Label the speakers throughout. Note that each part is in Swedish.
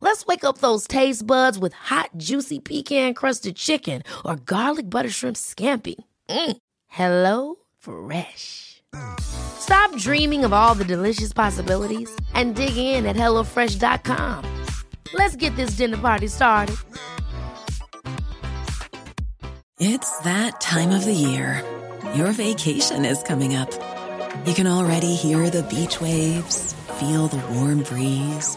Speaker 1: Let's wake up those taste buds with hot, juicy pecan crusted chicken or garlic butter shrimp scampi. Mm. Hello Fresh. Stop dreaming of all the delicious possibilities and dig in at HelloFresh.com. Let's get this dinner party started.
Speaker 2: It's that time of the year. Your vacation is coming up. You can already hear the beach waves, feel the warm breeze,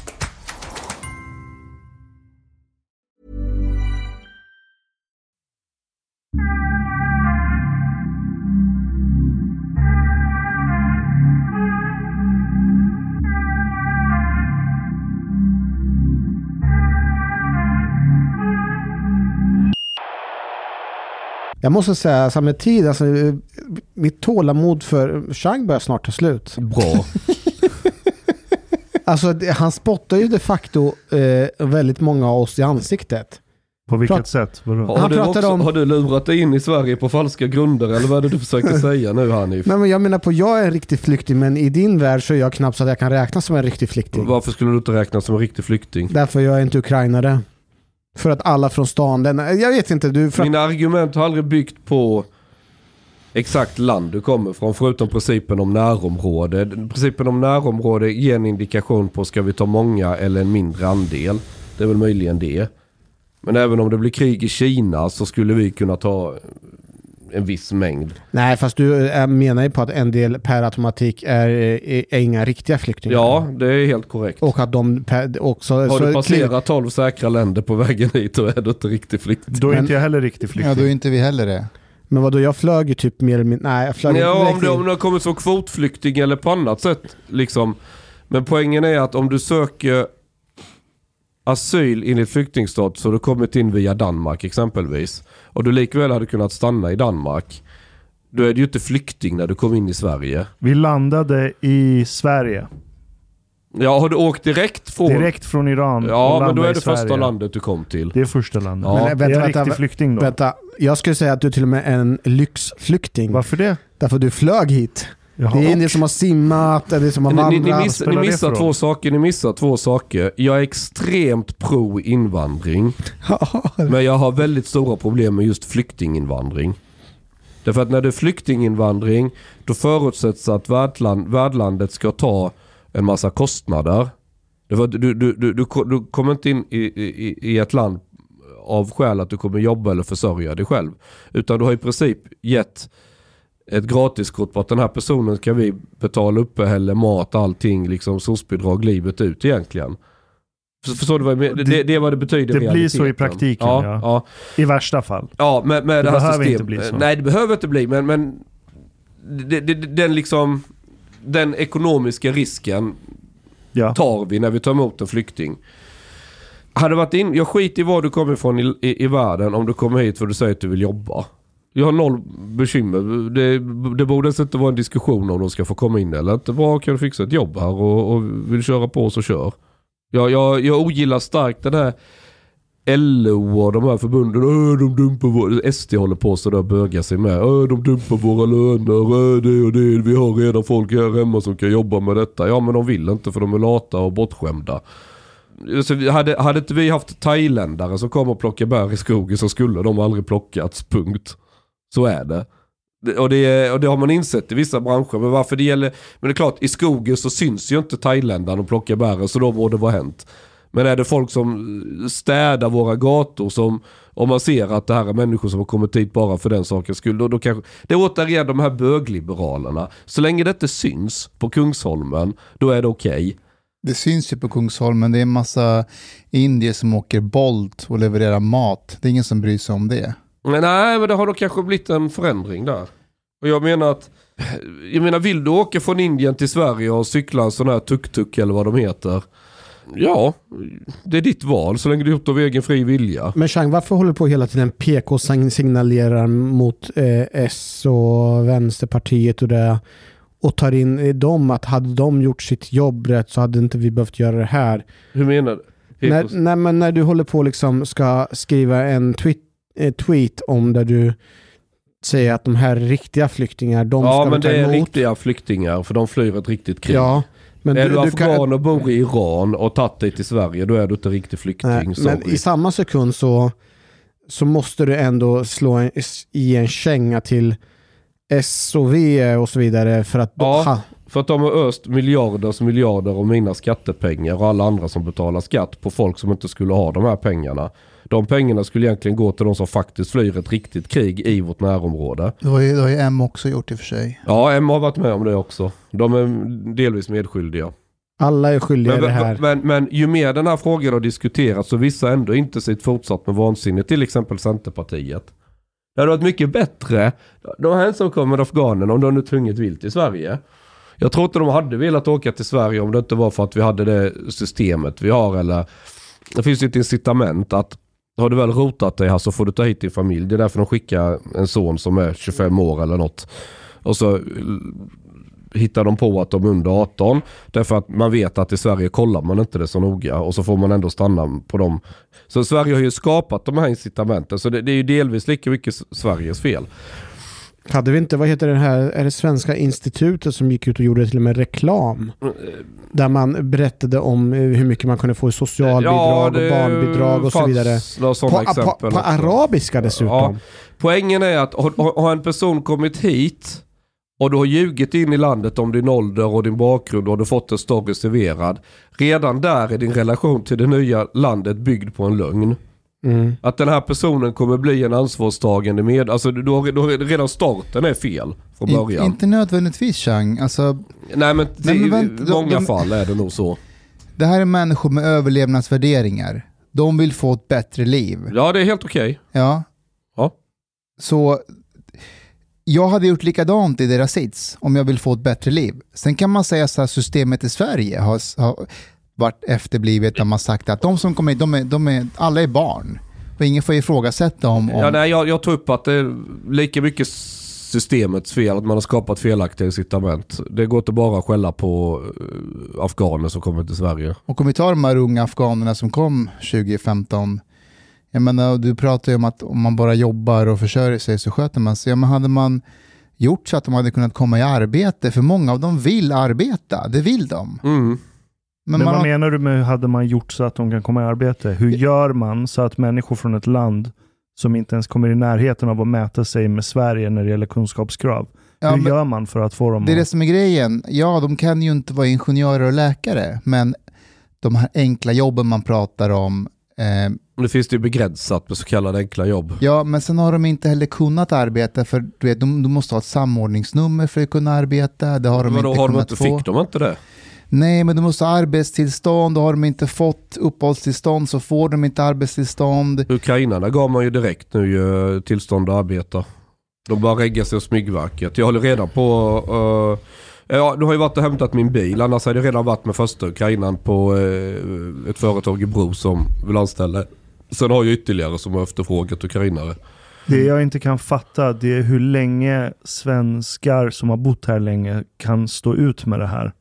Speaker 3: Jag måste säga, alltså med tid, alltså, mitt tålamod för Chang börjar snart ta slut.
Speaker 4: Bra.
Speaker 3: Alltså han spottar ju de facto eh, väldigt många av oss i ansiktet.
Speaker 5: På vilket
Speaker 3: Prat-
Speaker 5: sätt? Vadå?
Speaker 4: Har du, också,
Speaker 3: om-
Speaker 4: har du lurat dig in i Sverige på falska grunder eller vad är det du försöker säga nu Hanif?
Speaker 3: Nej men jag menar på, jag är en riktig flykting men i din värld så är jag knappt så att jag kan räknas som en riktig flykting.
Speaker 4: Varför skulle du inte räknas som en riktig flykting?
Speaker 3: Därför jag är inte ukrainare. För att alla från stan, den, jag vet inte, du... För att,
Speaker 4: Mina argument har aldrig byggt på exakt land du kommer från förutom principen om närområde. Principen om närområde ger en indikation på ska vi ta många eller en mindre andel. Det är väl möjligen det. Men även om det blir krig i Kina så skulle vi kunna ta en viss mängd.
Speaker 3: nej fast du eh, menar ju på att en del per automatik är, är, är inga riktiga flyktingar.
Speaker 4: Ja, det är helt korrekt.
Speaker 3: Och att de per, också...
Speaker 4: Har
Speaker 3: så
Speaker 4: du passerat 12 säkra länder på vägen hit då är du inte riktig flykting.
Speaker 5: Då är inte jag heller riktig
Speaker 6: Ja,
Speaker 5: flykting.
Speaker 6: då är inte vi heller det.
Speaker 3: Men vadå, jag flög ju typ mer eller mindre... Nej, jag flög
Speaker 4: Ja,
Speaker 3: inte
Speaker 4: om du, om du har kommit som kvotflykting eller på annat sätt. Liksom. Men poängen är att om du söker asyl enligt flyktingstat så du kommit in via Danmark exempelvis. Och du likväl hade kunnat stanna i Danmark. Då är du ju inte flykting när du kom in i Sverige.
Speaker 5: Vi landade i Sverige.
Speaker 4: Ja, har du åkt direkt från...
Speaker 5: Direkt från Iran
Speaker 4: Ja, men då är det första landet du kom till.
Speaker 5: Det är första landet.
Speaker 4: Ja.
Speaker 3: Men,
Speaker 5: är
Speaker 3: vänta,
Speaker 5: jag
Speaker 3: vänta,
Speaker 5: riktig flykting då?
Speaker 3: Vänta, jag skulle säga att du till och med är en lyxflykting.
Speaker 5: Varför det?
Speaker 3: Därför du flög hit.
Speaker 5: Jaha,
Speaker 3: det är ni som har simmat, det är ni som har
Speaker 4: Ni, ni, ni,
Speaker 3: vandrat.
Speaker 4: miss, ni missar två saker. Ni missar två saker. Jag är extremt pro invandring. Men jag har väldigt stora problem med just flyktinginvandring. Därför att när det är flyktinginvandring då förutsätts att värdland, värdlandet ska ta en massa kostnader. Därför att du, du, du, du, du kommer inte in i, i, i ett land av skäl att du kommer jobba eller försörja dig själv. Utan du har i princip gett ett gratiskort på att den här personen ska vi betala uppehälle, mat, allting, liksom SOS-bidrag livet ut egentligen. För- Förstår du vad jag menar? Det, det, det är vad det betyder
Speaker 5: det blir så i praktiken,
Speaker 4: Ja,
Speaker 5: ja.
Speaker 4: ja.
Speaker 5: I värsta fall.
Speaker 4: Ja, med, med det,
Speaker 5: Det
Speaker 4: här
Speaker 5: behöver
Speaker 4: systemet.
Speaker 5: inte bli så.
Speaker 4: Nej, det behöver inte bli, men, men det, det, den liksom den ekonomiska risken
Speaker 5: Ja.
Speaker 4: tar vi när vi tar emot en flykting. Hade varit in, jag skiter i var du kommer ifrån i, i, i världen om du kommer hit för du säger att du vill jobba. Jag har noll bekymmer. Det, det borde ens inte vara en diskussion om de ska få komma in eller inte. Bra, kan du fixa ett jobb här och, och vill köra på så kör. Jag, jag, jag ogillar starkt den här LO och de här förbunden. Äh, de dumpar vår... SD håller på sådär och bögar sig med. Äh, de dumpar våra löner. Äh, det och det. Vi har redan folk här hemma som kan jobba med detta. Ja men de vill inte för de är lata och bortskämda. Så hade, hade inte vi haft thailändare som kom och plockade bär i skogen så skulle de aldrig plockats. Punkt. Så är det. Och det, och det har man insett i vissa branscher. Men varför det gäller... Men det är klart, i skogen så syns ju inte thailändarna och plockar bären så då må det vara hänt. Men är det folk som städar våra gator som om man ser att det här är människor som har kommit hit bara för den sakens skull. Då, då kanske, det är återigen de här bögliberalerna. Så länge det inte syns på Kungsholmen, då är det okej.
Speaker 6: Det syns ju på Kungsholmen, det är en massa indier som åker Bolt och levererar mat. Det är ingen som bryr sig om det.
Speaker 4: Men nej, men det har nog kanske blivit en förändring där. Och jag menar att, jag menar vill du åka från Indien till Sverige och cykla en sån här tuk-tuk eller vad de heter. Ja, det är ditt val så länge du gjort det av egen fri vilja.
Speaker 3: Men Chang, varför håller du på hela tiden PK signalerar mot eh, S och Vänsterpartiet och det och tar in dem att hade de gjort sitt jobb rätt så hade inte vi behövt göra det här.
Speaker 4: Hur menar du?
Speaker 3: När, nej, men när du håller på liksom ska skriva en tweet, eh, tweet om där du säger att de här riktiga flyktingar, de
Speaker 4: ja,
Speaker 3: ska
Speaker 4: men
Speaker 3: ta
Speaker 4: det är riktiga flyktingar för de flyr ett riktigt krig.
Speaker 3: Ja, men
Speaker 4: är du,
Speaker 3: du,
Speaker 4: afghan
Speaker 3: kan,
Speaker 4: och bor i Iran och tagit dig till Sverige, då är du inte riktig flykting.
Speaker 3: nej, men i samma sekund så, så måste du ändå slå en, i en känga till S och V och så vidare för att
Speaker 4: Ja.
Speaker 3: ha,
Speaker 4: För att de har öst miljarders miljarder av mina skattepengar och alla andra som betalar skatt på folk som inte skulle ha de här pengarna. De pengarna skulle egentligen gå till de som faktiskt flyr ett riktigt krig i vårt närområde.
Speaker 6: Det har ju, det har ju M också gjort i och för sig.
Speaker 4: Ja, Emma har varit med om det också. De är delvis medskyldiga.
Speaker 3: alla är skyldiga
Speaker 4: Men,
Speaker 3: det här.
Speaker 4: men, men ju mer den här frågan har diskuterats så vissa ändå inte sitt fortsatt med vansinne. Till exempel Centerpartiet. Det hade varit mycket bättre, de här ensamkommande afghanerna, om de nu tvunget vill till Sverige. Jag tror inte de hade velat åka till Sverige om det inte var för att vi hade det systemet vi har. Eller det finns ju ett incitament att har du väl rotat dig här så får du ta hit din familj. Det är därför de skickar en son som är 25 år eller något. Och så eh, hittar de på att de är under 18. Därför att man vet att i Sverige kollar man inte det så noga. Och så får man ändå stanna på dem. Så Sverige har ju skapat de här incitamenten. Så det, det är ju delvis lika mycket Sveriges fel.
Speaker 3: Hade vi inte, vad heter det här, är det Svenska institutet som gick ut och gjorde till och med reklam? Där man berättade om eh, hur mycket man kunde få i socialbidrag och barnbidrag och så vidare. På, på, på arabiska dessutom.
Speaker 4: Ja. Poängen är att har, en person kommit hit och du har ljugit in i landet om din ålder och din bakgrund och du fått en story serverad. Redan där är din relation till det nya landet byggd på en lögn.
Speaker 3: Mm.
Speaker 4: Att den här personen kommer bli en ansvarstagande med... Alltså du har, du har, redan starten är fel från
Speaker 6: In,
Speaker 4: början.
Speaker 6: inte nödvändigtvis Chang. Alltså,
Speaker 4: Nej men,
Speaker 6: Nej, men
Speaker 4: i
Speaker 6: vänta, de-
Speaker 4: många
Speaker 6: de-
Speaker 4: fall är det nog så.
Speaker 6: det här är människor med överlevnadsvärderingar. De vill få ett bättre liv.
Speaker 4: Ja det är helt okej.
Speaker 6: Ja.
Speaker 4: Ja.
Speaker 6: Så jag hade gjort likadant i deras sits om jag vill få ett bättre liv. Sen kan man säga så här, systemet i Sverige har, har varit efterblivet där man sagt att de som kommer hit, de är, de är, alla är barn. Och ingen får ifrågasätta om... om
Speaker 4: Ja, nej, jag, jag tog upp att det är lika mycket systemets fel, att man har skapat felaktiga incitament. Det går inte bara att skälla på eh, afghaner som kommer till Sverige.
Speaker 6: Och om vi tar de här unga afghanerna som kom 2015. Jag menar, du pratar ju om att om man bara jobbar och försörjer sig så sköter man sig. Ja, men hade man gjort så att de hade kunnat komma i arbete, för många av dem vill arbeta, det vill de.
Speaker 4: Mm.
Speaker 6: Men,
Speaker 5: Men, vad
Speaker 6: har,
Speaker 5: menar du med hade man gjort så att de kan komma i arbete? Hur gör man så att människor från ett land som inte ens kommer i närheten av att mäta sig med Sverige när det gäller kunskapskrav.
Speaker 6: ja,
Speaker 5: Hur
Speaker 6: men,
Speaker 5: gör man för att få dem
Speaker 6: det är det
Speaker 5: att...
Speaker 6: som är grejen. Ja, de kan ju inte vara ingenjörer och läkare, men de här enkla jobben man pratar om, eh,
Speaker 4: Nu finns det ju begränsat med så kallade enkla jobb.
Speaker 6: Ja, men sen har de inte heller kunnat arbeta för du vet, de, de måste ha ett samordningsnummer för att kunna arbeta. Det har de
Speaker 4: Vadå,
Speaker 6: inte
Speaker 4: har de inte,
Speaker 6: få.
Speaker 4: fick de inte det?
Speaker 6: Nej, men de måste ha arbetstillstånd och har de inte fått uppehållstillstånd så får de inte arbetstillstånd.
Speaker 4: Ukrainarna gav man ju direkt nu ju tillstånd att arbeta. De bara reggar sig hos Myggverket. Jag håller redan på... Uh, ja, du har ju varit och hämtat min bil. Annars hade jag redan varit med första ukrainaren på eh, ett företag i Bro som vill anställa. Sen har jag ytterligare som har efterfrågat ukrainare.
Speaker 5: Det jag inte kan fatta det är hur länge svenskar som har bott här länge kan stå ut med det här.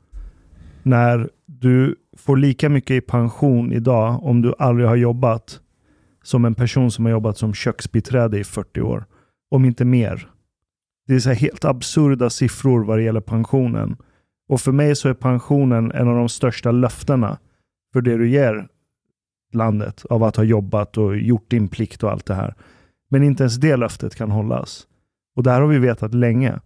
Speaker 5: När du får lika mycket i pension idag om du aldrig har jobbat som en person som har jobbat som köksbiträde i 40 år. Om inte mer. Det är så här helt absurda siffror vad det gäller pensionen. Och för mig så är pensionen en av de största löftena för det du ger landet av att ha jobbat och gjort din plikt och allt det här. Men inte ens det löftet kan hållas. Och det här har vi vetat länge.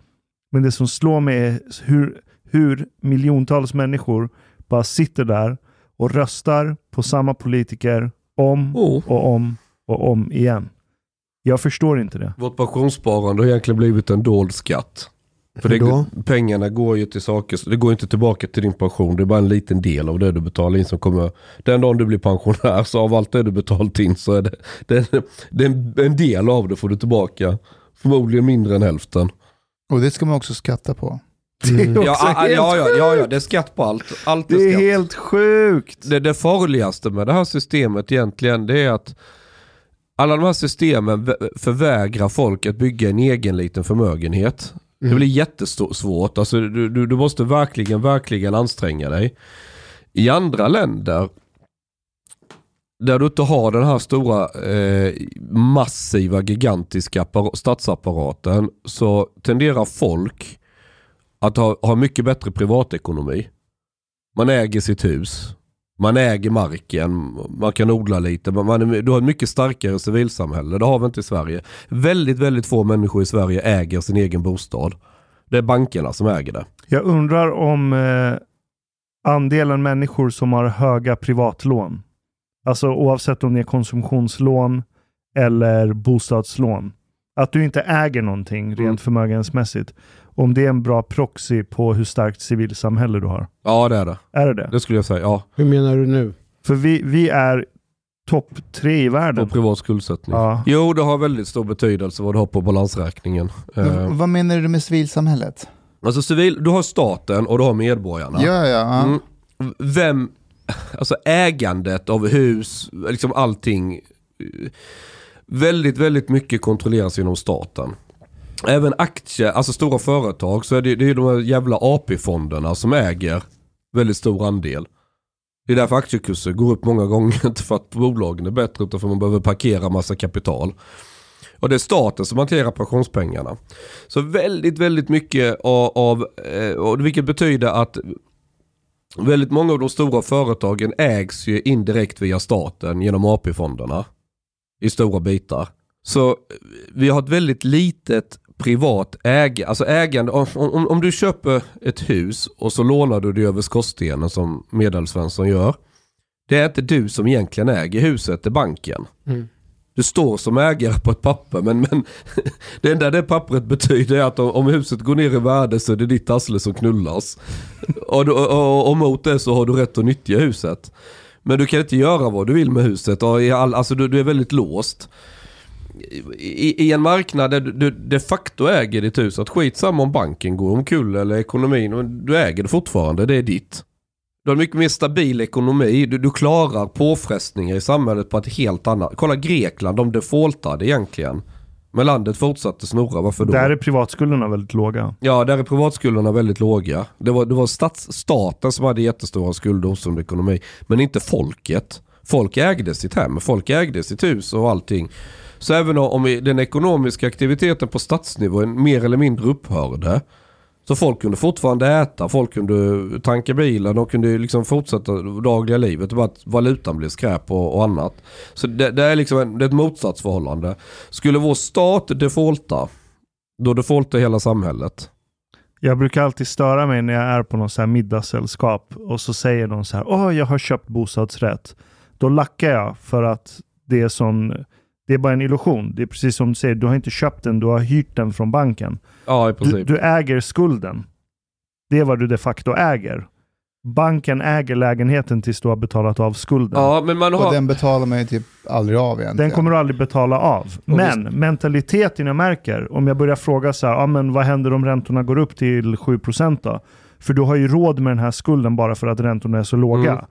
Speaker 5: Men det som slår mig är hur, hur miljontals människor bara sitter där och röstar på samma politiker om
Speaker 4: Oh.
Speaker 5: och om och om igen. Jag förstår inte det.
Speaker 4: Vårt pensionssparande har egentligen blivit en dold skatt. För det, pengarna går ju till saker, det går inte tillbaka till din pension. Det är bara en liten del av det du betalar in som kommer. Den dagen du blir pensionär så av allt det du betalat in så är det, det, det är en, en del av det får du tillbaka. Förmodligen mindre än hälften.
Speaker 6: Och det ska man också skatta på.
Speaker 5: Det är också
Speaker 4: Ja,
Speaker 5: helt
Speaker 4: ja, ja, ja, ja, det är skatt på allt. Allt är
Speaker 5: Det är
Speaker 4: skatt.
Speaker 5: helt sjukt.
Speaker 4: det, det farligaste med det här systemet egentligen det är att alla de här systemen vä- förvägrar folk att bygga en egen liten förmögenhet. Det blir jättesvårt. Alltså, du, du, du måste verkligen, verkligen anstränga dig. I andra länder där du inte har den här stora eh, massiva gigantiska appara- statsapparaten så tenderar folk att ha, ha mycket bättre privatekonomi. Man äger sitt hus. Man äger marken. Man kan odla lite. Man, man, du har ett mycket starkare civilsamhälle. Det har vi inte i Sverige. Väldigt, väldigt få människor i Sverige äger sin egen bostad. Det är bankerna som äger det.
Speaker 5: Jag undrar om eh, andelen människor som har höga privatlån, alltså oavsett om det är konsumtionslån eller bostadslån, att du inte äger någonting rent
Speaker 4: Mm.
Speaker 5: förmögenhetsmässigt, om det är en bra proxy på hur starkt civilsamhälle du har.
Speaker 4: Ja, det är det.
Speaker 5: Är det det?
Speaker 4: Det skulle jag säga. Ja,
Speaker 3: Hur menar du nu?
Speaker 5: För vi, vi är topp tre i
Speaker 4: på
Speaker 5: världen.
Speaker 4: privat skuldsättning.
Speaker 5: Ja.
Speaker 4: Jo, det har väldigt stor betydelse vad du har på balansräkningen.
Speaker 6: Men
Speaker 4: Eh,
Speaker 6: Vad menar du med civilsamhället?
Speaker 4: alltså civil, du har staten och du har medborgarna.
Speaker 6: Ja, ja. ja.
Speaker 4: Mm. Vem, alltså ägandet av hus, liksom allting. eh, Väldigt, väldigt mycket kontrolleras genom staten. Även aktier, alltså stora företag, så är det, det är ju de här jävla AP-fonderna som äger väldigt stor andel. Det är därför aktiekurser går upp många gånger, inte för att bolagen är bättre utan för att man behöver parkera massa kapital. Och det är staten som hanterar pensionspengarna. Så väldigt, väldigt mycket av, av eh, och vilket betyder att Väldigt många av de stora företagen ägs ju indirekt via staten genom AP-fonderna. I stora bitar. Så vi har ett väldigt litet privat ägande. Alltså ägande. Om, om, om du köper ett hus och så lånar du det över skorstenen som Medelsvensson gör. Det är inte du som egentligen äger huset, det är banken.
Speaker 3: Mm.
Speaker 4: Du står som ägare på ett papper men, men det enda det pappret betyder är att om, om huset går ner i värde så är det ditt arsle som knullas. Och, och, och, och mot det så har du rätt att nyttja huset. Men du kan inte göra vad du vill med huset. Och all, alltså du, du är väldigt låst. I, I en marknad där du, du de facto äger ditt hus. Att skitsamma om banken går omkull eller ekonomin. Du äger det fortfarande, det är ditt. Du har en mycket mer stabil ekonomi. Du, du klarar påfrestningar i samhället på ett helt annat. Kolla Grekland, de defaultade egentligen. Men landet fortsatte snurra, varför då?
Speaker 5: Där är privatskulderna väldigt låga.
Speaker 4: Ja, där är privatskulderna väldigt låga. Det var, det var stats, staten som hade jättestora skulder och osund ekonomi. Men inte folket. Folk ägde sitt hem, folk ägde sitt hus och allting. Så även om den ekonomiska aktiviteten på statsnivå mer eller mindre upphörde. Så folk kunde fortfarande äta, folk kunde tanka bilen, de kunde liksom fortsätta dagliga livet. Det var att valutan blev skräp och, och annat. Så det, det är liksom en, det är ett motsatsförhållande. Skulle vår stat defaulta, då defaultar hela samhället.
Speaker 5: Jag brukar alltid störa mig när jag är på någon så här middagssällskap och så säger de så här, åh jag har köpt bostadsrätt. Då lackar jag för att det är sån, det är bara en illusion. Det är precis som du säger, du har inte köpt den, du har hyrt den från banken.
Speaker 4: Ja, i
Speaker 5: Du,
Speaker 4: princip.
Speaker 5: du äger skulden. Det är vad du de facto äger. Banken äger lägenheten tills du har betalat av skulden.
Speaker 4: Ja, men man
Speaker 6: Och
Speaker 4: har...
Speaker 6: den betalar man ju typ aldrig av egentligen.
Speaker 5: Den kommer du aldrig betala av. Men mentaliteten jag märker, om jag börjar fråga så här, ah, men vad händer om räntorna går upp till 7% då? För du har ju råd med den här skulden bara för att räntorna är så låga.
Speaker 4: Mm.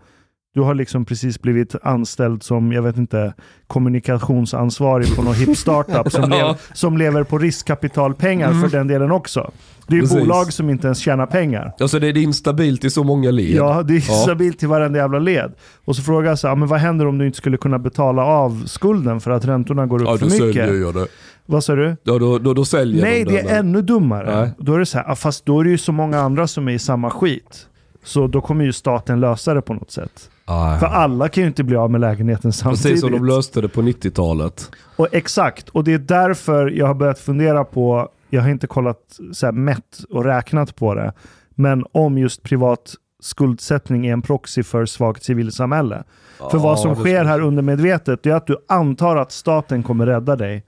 Speaker 5: Du har liksom precis blivit anställd som, jag vet inte, kommunikationsansvarig på någon hip startup som,
Speaker 4: Ja.
Speaker 5: lever, som lever på riskkapitalpengar för den delen också. Det är ju
Speaker 4: Precis.
Speaker 5: bolag som inte ens tjänar pengar.
Speaker 4: Alltså det är instabilt i så många led.
Speaker 5: Ja, det är
Speaker 4: Ja.
Speaker 5: stabilt till varenda jävla led. Och så frågar jag så här, "Ah, men vad händer om du inte skulle kunna betala av skulden för att räntorna går upp
Speaker 4: Ja,
Speaker 5: för
Speaker 4: då säljer
Speaker 5: mycket?
Speaker 4: jag det.
Speaker 5: Vad sa du?
Speaker 4: Ja, då, då, då säljer
Speaker 5: Nej,
Speaker 4: de
Speaker 5: det är ännu dummare.
Speaker 4: Nej.
Speaker 5: Då är det så här, "Ah, fast då är det ju så många andra som är i samma skit. Så då kommer ju staten lösa det på något sätt.
Speaker 4: Ah,
Speaker 5: För alla kan ju inte bli av med lägenheten samtidigt.
Speaker 4: Precis som de löste det på 90-talet.
Speaker 5: Och exakt, och det är därför jag har börjat fundera på, jag har inte kollat så här, mätt och räknat på det, men om just privat skuldsättning är en proxy för svagt civilsamhälle. för vad som sker här undermedvetet, är att du antar att staten kommer rädda dig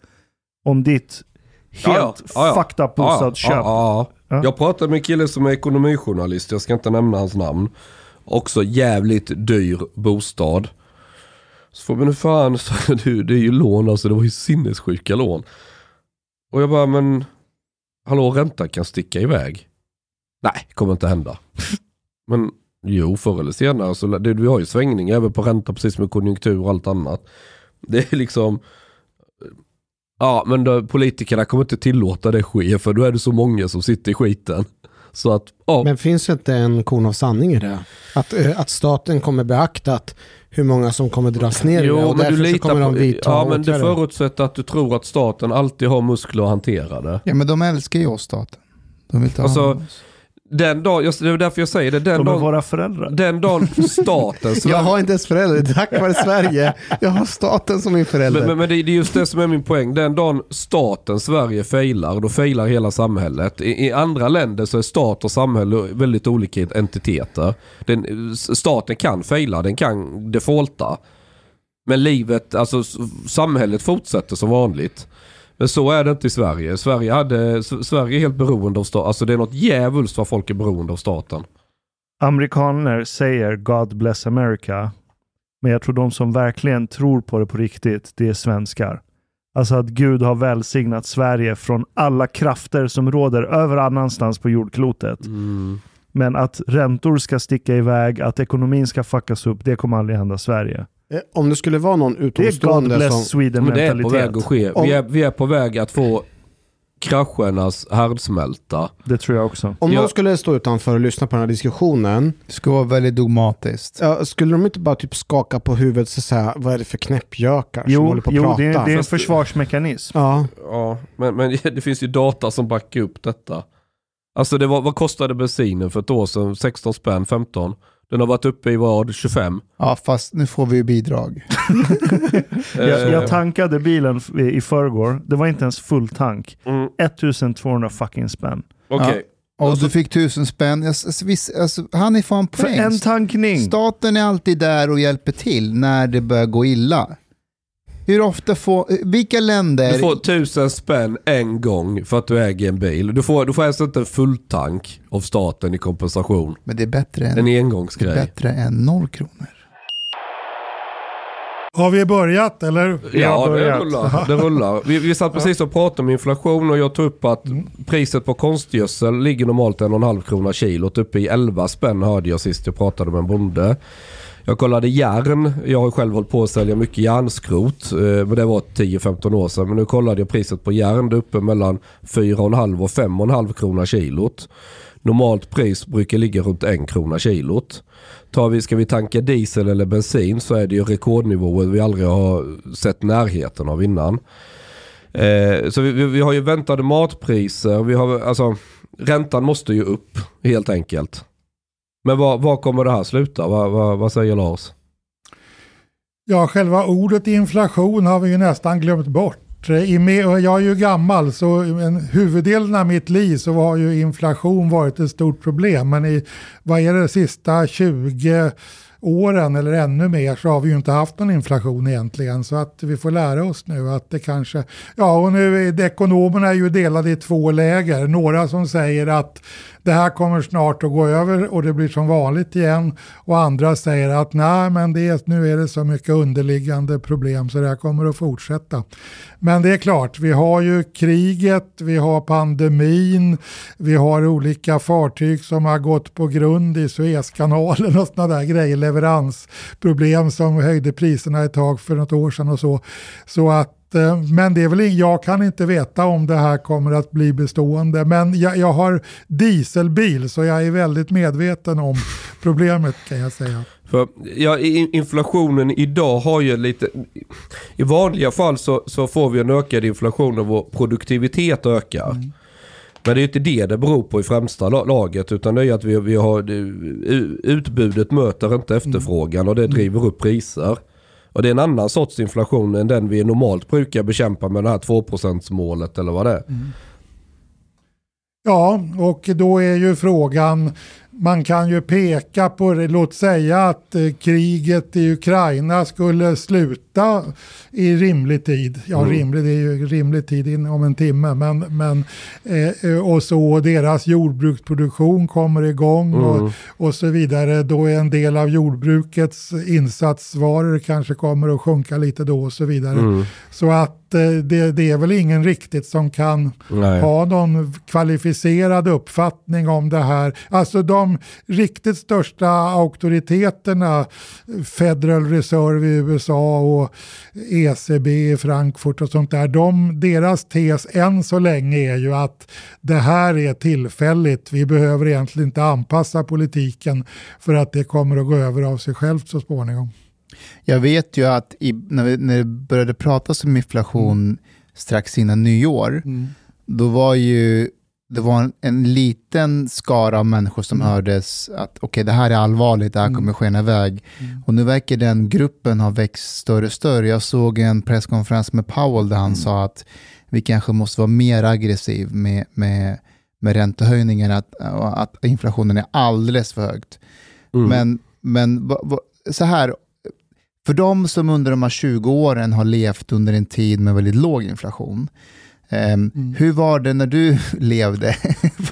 Speaker 5: om ditt helt fucked up bostadsköp.
Speaker 4: Ja, ja, ja.
Speaker 5: Ja.
Speaker 4: Jag pratade med en kille som är ekonomijournalist, jag ska inte nämna hans namn. Också jävligt dyr bostad. Så får men hur fan, så, det, det är ju lån alltså, det var ju sinnessjuka lån. Och jag bara, men hallå räntan kan sticka iväg. Nej, kommer inte hända. men jo, förr eller senare så det, vi har ju svängningar även på ränta precis med konjunktur och allt annat. Det är liksom, ja men då, politikerna kommer inte tillåta det ske för då är det så många som sitter i skiten. Så att, ja.
Speaker 3: Men finns det inte en korn av sanning i det? Att, eh, att staten kommer beakta att hur många som kommer dras ner i det och därför så kommer de vidta
Speaker 4: Ja men det förutsätter att du tror att staten alltid har muskler att hantera det.
Speaker 6: Ja, men de älskar ju oss, staten. De vill ta
Speaker 4: Alltså,
Speaker 6: hand om oss.
Speaker 4: Den dag, just, det är därför jag säger det, den
Speaker 5: De är
Speaker 4: dagen,
Speaker 5: våra föräldrar.
Speaker 4: den dagen staten
Speaker 3: Jag har inte ens föräldrar, tack vare Sverige. Jag har staten som min förälder.
Speaker 4: Men, men, men det, det är just det som är min poäng. Den dagen staten Sverige failar, då failar hela samhället. I, I andra länder så är stat och samhälle väldigt olika entiteter. Den, staten kan faila, den kan defaulta. Men livet, alltså samhället fortsätter som vanligt. Men så är det inte i Sverige. Sverige, hade, Sverige är helt beroende av staten. Alltså det är något djävulskt vad folk är beroende av staten.
Speaker 5: Amerikaner säger God bless America. Men jag tror de som verkligen tror på det på riktigt, det är svenskar. Alltså att Gud har välsignat Sverige från alla krafter som råder över annanstans på jordklotet. Men att räntor ska sticka iväg, att ekonomin ska fuckas upp, det kommer aldrig hända Sverige.
Speaker 3: Eh, Om det skulle vara någon
Speaker 5: Det är God
Speaker 3: utomstående
Speaker 5: bless
Speaker 3: som...
Speaker 5: Sweden
Speaker 4: Men det är på väg att ske.
Speaker 3: Om-
Speaker 4: Vi är, vi är på väg att få kraschernas härdsmälta.
Speaker 5: Det tror jag också.
Speaker 3: Om
Speaker 4: Ja.
Speaker 3: någon skulle stå utanför och lyssna på den här diskussionen,
Speaker 6: Det ska vara väldigt dogmatiskt.
Speaker 3: ja, skulle de inte bara typ skaka på huvudet och säga vad är det för knäppjökar som
Speaker 5: Jo,
Speaker 3: håller på att
Speaker 5: jo
Speaker 3: prata?
Speaker 5: det, är, det är en försvarsmekanism.
Speaker 3: Ja,
Speaker 4: Ja, men, men det finns ju data som backar upp detta. Alltså det var, vad kostade bensinen för ett år sedan? 16 spänn, 15? Den har varit uppe i vad? 25?
Speaker 6: Ja, fast nu får vi ju bidrag.
Speaker 5: Jag,
Speaker 4: Eh,
Speaker 5: jag tankade bilen i förrgår. Det var inte ens full tank.
Speaker 4: mm,
Speaker 5: 1200 fucking spänn.
Speaker 4: Okej.
Speaker 6: Och du fick tusen spänn. Jag, alltså, visst, alltså, han är fan
Speaker 5: För
Speaker 6: poäng.
Speaker 5: en tankning!
Speaker 6: Staten är alltid där och hjälper till när det börjar gå illa. Hur ofta får, vilka länder...
Speaker 4: Du får tusen spänn en gång för att du äger en bil. Du får, du får alltså inte en fulltank av staten i kompensation.
Speaker 6: Men det är bättre än,
Speaker 4: En
Speaker 6: det är
Speaker 4: engångsgrej.
Speaker 6: bättre än noll kronor.
Speaker 7: Har vi börjat eller?
Speaker 4: Ja, det
Speaker 5: börjat.
Speaker 4: rullar. Det rullar. Vi, vi satt precis och pratade om inflation och jag tog upp att priset på konstgödsel ligger normalt en och en halv krona kilot. Uppe i 11 spänn hörde jag sist jag pratade med en bonde. Jag kollade järn. Jag har själv hållit på att sälja mycket järnskrot. Eh, men det var 10-15 år sedan. Men nu kollade jag priset på järn. Det är uppe mellan 4,5 och 5,5 kronor kilot. Normalt pris brukar ligga runt 1 krona kilot. Tar vi, ska vi tanka diesel eller bensin så är det ju rekordnivåer vi aldrig har sett närheten av innan. Eh, så vi, vi, vi har ju väntade matpriser. Vi har, alltså, räntan måste ju upp helt enkelt. Men var, var kommer det här sluta? Vad, vad, vad säger Lars?
Speaker 7: Ja, själva ordet inflation har vi ju nästan glömt bort. Eh, jag är ju gammal så en huvuddelen av mitt liv så har ju inflation varit ett stort problem. Men i, vad är det, sista 20 åren eller ännu mer så har vi ju inte haft någon inflation egentligen. Så att vi får lära oss nu att det kanske... Ja, och nu är det, ekonomerna är ju delade i två läger. Några som säger att det här kommer snart att gå över och det blir som vanligt igen. Och andra säger att nej, men det är, nu är det så mycket underliggande problem så det här kommer att fortsätta. Men det är klart, vi har ju kriget, vi har pandemin, vi har olika fartyg som har gått på grund i Suezkanalen och sådana där grejer, leveransproblem som höjde priserna ett tag för något år sedan och så. Så att men det är väl, jag kan inte veta om det här kommer att bli bestående. Men jag, jag har dieselbil så jag är väldigt medveten om problemet kan jag säga.
Speaker 4: För ja, inflationen idag har ju lite... I vanliga fall så, så får vi en ökad inflation och vår produktivitet ökar. Men det är inte det det beror på i främsta la- laget utan det är att vi, vi har, utbudet möter inte efterfrågan och det driver upp priser. Och det är en annan sorts inflation än den vi normalt brukar bekämpa med det här 2% målet eller vad det är. Mm.
Speaker 7: Ja, och då är ju frågan, man kan ju peka på det, låt säga att eh, kriget i Ukraina skulle sluta i rimlig tid. Ja,
Speaker 4: Mm.
Speaker 7: rimlig, det är ju rimlig tid in, om en timme, men, men eh, eh, och så deras jordbruksproduktion kommer igång och,
Speaker 4: Mm.
Speaker 7: och så vidare. Då är en del av jordbrukets insatsvaror kanske kommer att sjunka lite då och så vidare.
Speaker 4: Mm.
Speaker 7: Så att eh, det, det är väl ingen riktigt som kan
Speaker 4: Nej.
Speaker 7: ha någon kvalificerad uppfattning om det här. Alltså de riktigt största auktoriteterna, Federal Reserve i USA och ECB i Frankfurt och sånt där, de, deras tes än så länge är ju att det här är tillfälligt. Vi behöver egentligen inte anpassa politiken för att det kommer att gå över av sig självt så småningom.
Speaker 6: Jag vet ju att i, när, vi, när det började pratas om inflation strax innan nyår, då var ju det var en, en liten skara av människor som hördes att okej, det här är allvarligt, det här kommer skena iväg. Och nu verkar den gruppen ha växt större och större. Jag såg en presskonferens med Powell där han sa att vi kanske måste vara mer aggressiv med, med, med räntehöjningen, att, att inflationen är alldeles för högt.
Speaker 4: Mm.
Speaker 6: Men, men så här, för de som under de här 20 åren har levt under en tid med väldigt låg inflation, ehm, hur var det när du levde?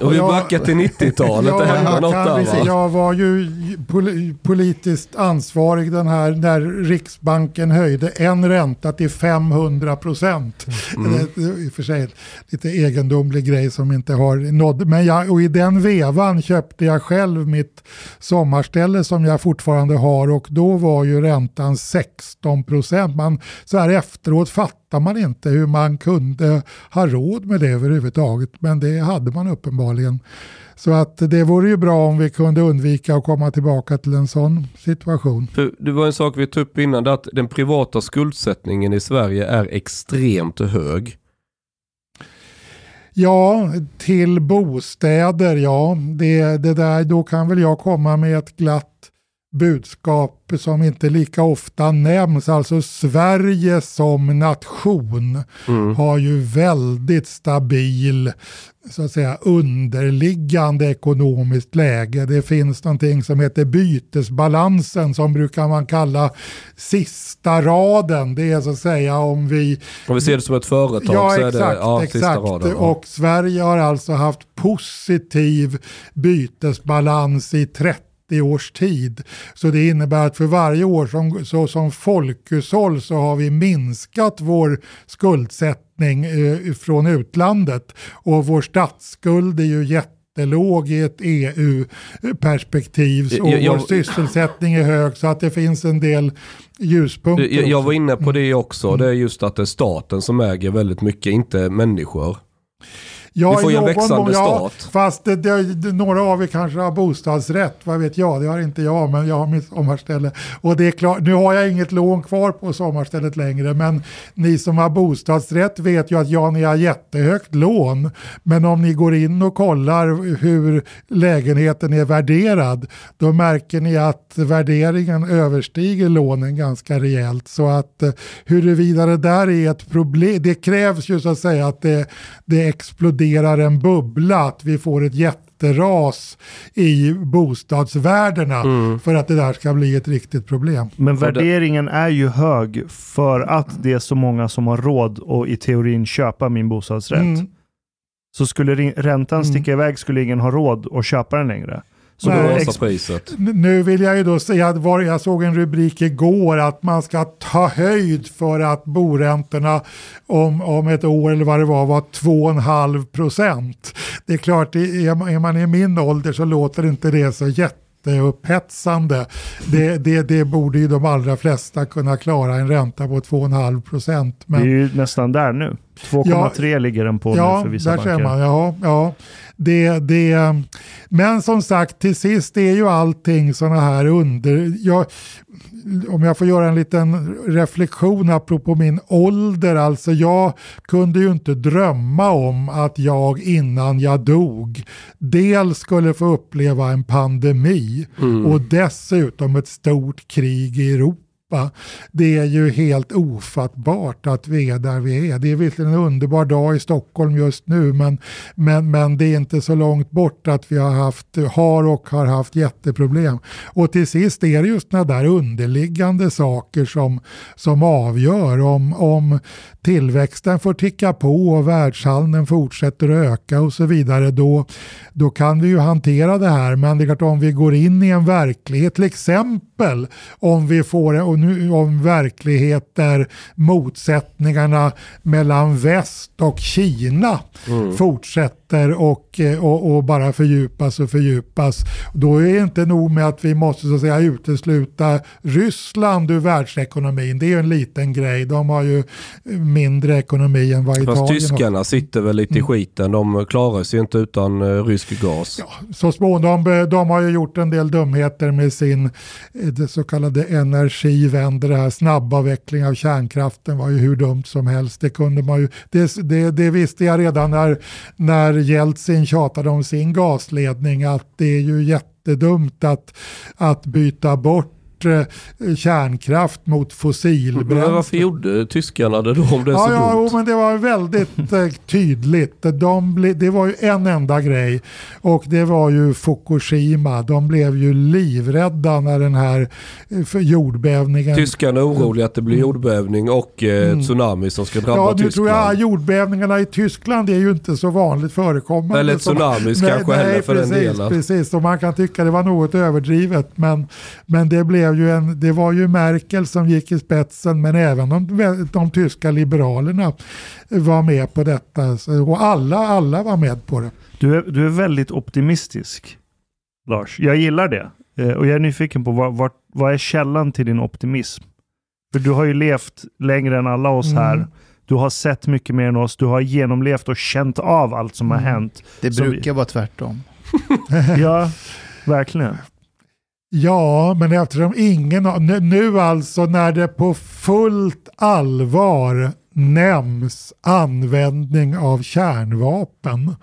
Speaker 4: Och vi backar till 90-talet, det hände
Speaker 7: jag,
Speaker 4: något där va?
Speaker 7: jag var ju pol politiskt ansvarig den här när Riksbanken höjde en ränta till 500 procent.
Speaker 4: Mm.
Speaker 7: Det är I och för sig lite egendomlig grej som inte har nådd. Men jag, och i den vevan köpte jag själv mitt sommarställe som jag fortfarande har och då var ju räntan 16 procent. Man, så här efteråt fattar man inte hur man kunde ha råd med det överhuvudtaget. Men det hade man uppenbarligen. Så att det vore ju bra om vi kunde undvika att komma tillbaka till en sån situation.
Speaker 4: För det var en sak vi tog upp innan, att den privata skuldsättningen i Sverige är extremt hög.
Speaker 7: Ja, till bostäder, ja. Det, det där, då kan väl jag komma med ett glatt budskap som inte lika ofta nämns. Alltså Sverige som nation
Speaker 4: Mm.
Speaker 7: har ju väldigt stabil så att säga underliggande ekonomiskt läge. Det finns någonting som heter bytesbalansen som brukar man kalla sista raden. Det är så att säga om vi
Speaker 4: Om vi ser det som ett företag
Speaker 7: Ja,
Speaker 4: så är
Speaker 7: exakt.
Speaker 4: det ja, sista
Speaker 7: exakt.
Speaker 4: raden. Ja.
Speaker 7: Och Sverige har alltså haft positiv bytesbalans i 30 års tid. Så det innebär att för varje år som, så som folkhushåll så har vi minskat vår skuldsättning eh, från utlandet. Och vår statsskuld är ju jättelåg i ett EU-perspektiv. Och
Speaker 4: Jag- jag-
Speaker 7: vår sysselsättning är hög så att det finns en del ljuspunkter.
Speaker 4: Jag, jag var inne på det också, det är just att det är staten som äger väldigt mycket, inte människor.
Speaker 7: Ja,
Speaker 4: Vi får ju en växande
Speaker 7: ja,
Speaker 4: stat.
Speaker 7: Fast det, det, det, några av er kanske har bostadsrätt, vad vet jag, det har inte jag, men jag har mitt sommarställe. Och det är klart, nu har jag inget lån kvar på sommarstället längre, men ni som har bostadsrätt vet ju att ja, ni har jättehögt lån, men om ni går in och kollar hur lägenheten är värderad, då märker ni att värderingen överstiger lånen ganska rejält. Så att eh, huruvida det där är ett problem, det krävs ju så att säga att det, det exploderar en bubbla, att vi får ett jätteras i bostadsvärdena för att det där ska bli ett riktigt problem.
Speaker 5: Men värderingen är ju hög för att det är så många som har råd att i teorin köpa min bostadsrätt.
Speaker 7: Mm.
Speaker 5: Så skulle räntan sticka iväg skulle ingen ha råd att köpa den längre. Så
Speaker 7: Nej.
Speaker 5: då
Speaker 4: Rasar priset.
Speaker 7: Nu vill jag ju då säga att var, jag såg en rubrik igår att man ska ta höjd för att boräntorna om, om ett år eller vad det var var 2,5 procent. Det är klart, det är, man- är man i min ålder så låter inte det så jätteupphetsande. Det, det, det borde ju de allra flesta kunna klara en ränta på 2,5 procent.
Speaker 5: vi är
Speaker 7: Men
Speaker 5: ju nästan där nu. 2,3 ligger den på
Speaker 7: ja,
Speaker 5: nu för vissa
Speaker 7: där
Speaker 5: banker.
Speaker 7: ser man. Ja, ja. Det, det, men som sagt, till sist är ju allting sådana här under... Jag, om jag får göra en liten reflektion apropå min ålder, alltså jag kunde ju inte drömma om att jag innan jag dog dels skulle få uppleva en pandemi och dessutom ett stort krig i Europa Europa. Det är ju helt ofattbart att vi är där vi är. Det är visserligen en underbar dag i Stockholm just nu men, men, men det är inte så långt bort att vi har, haft, har och har haft jätteproblem. Och till sist är det just sådana där underliggande saker som, som avgör om, om tillväxten får ticka på och världshandeln fortsätter att öka och så vidare, då, då kan vi ju hantera det här. Men det är klart om vi går in i en verklighet, till exempel om vi får och nu, om verklighet där motsättningarna mellan väst och Kina mm. fortsätter och, och, och, bara fördjupas och fördjupas. Då är det inte nog med att vi måste så att säga utesluta Ryssland ur världsekonomin. Det är ju en liten grej. De har ju mindre ekonomi än vad Italien.
Speaker 4: Fast tyskarna har. sitter väl lite i mm. skiten. De klarar sig inte utan uh, rysk gas.
Speaker 7: Ja, så småningom, de, de har ju gjort en del dumheter med sin eh, Eh, det så kallade energivänder. Det här snabbavveckling av kärnkraften var ju hur dumt som helst. Det, kunde man ju, det, det, det visste jag redan när, när Jeltsin tjatade om sin gasledning att det är ju jättedumt att, att byta bort bort kärnkraft mot fossilbränsle.
Speaker 4: Men varför gjorde tyskarna det då om det är
Speaker 7: ja,
Speaker 4: så
Speaker 7: ja,
Speaker 4: dumt?
Speaker 7: Jo, men det var väldigt eh, tydligt. De ble, det var ju en enda grej och det var ju Fukushima. De blev ju livrädda när den här eh, jordbävningen...
Speaker 4: Tyskarna är oroliga att det blir jordbävning och eh, mm. tsunami som ska drabba
Speaker 7: ja,
Speaker 4: nu
Speaker 7: Tyskland. tror jag jordbävningarna i Tyskland är ju inte så vanligt förekommande.
Speaker 4: Eller tsunamis kanske nej, heller för
Speaker 7: precis,
Speaker 4: den delen.
Speaker 7: Precis, och man kan tycka det var något överdrivet men, men det blev ju en, det var ju Merkel som gick i spetsen men även de, de tyska liberalerna var med på detta. Och alla, alla var med på det.
Speaker 5: Du är, du är väldigt optimistisk, Lars. Jag gillar det. Eh, och jag är nyfiken på vad, vad, vad är källan till din optimism? För du har ju levt längre än alla oss här. Mm. Du har sett mycket mer än oss. Du har genomlevt och känt av allt som mm. har hänt.
Speaker 6: Det brukar vi... vara tvärtom.
Speaker 5: ja, verkligen.
Speaker 7: Ja, men eftersom ingen nu alltså när det på fullt allvar nämns användning av kärnvapen.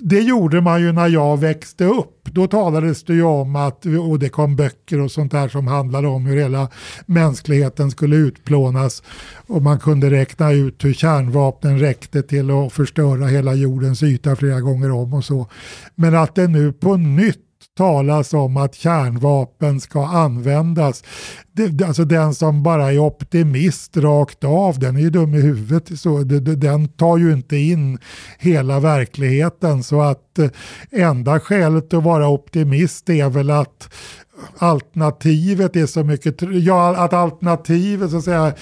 Speaker 7: Det gjorde man ju när jag växte upp. Då talades det ju om att, och det kom böcker och sånt där som handlade om hur hela mänskligheten skulle utplånas. Och man kunde räkna ut hur kärnvapnen räckte till att förstöra hela jordens yta flera gånger om och så. Men att det nu på nytt talas om att kärnvapen ska användas. Det, alltså den som bara är optimist rakt av, den är ju dum i huvudet. Så den tar ju inte in hela verkligheten. Så att eh, enda skälet att vara optimist är väl att alternativet är så mycket, ja att alternativet så att säga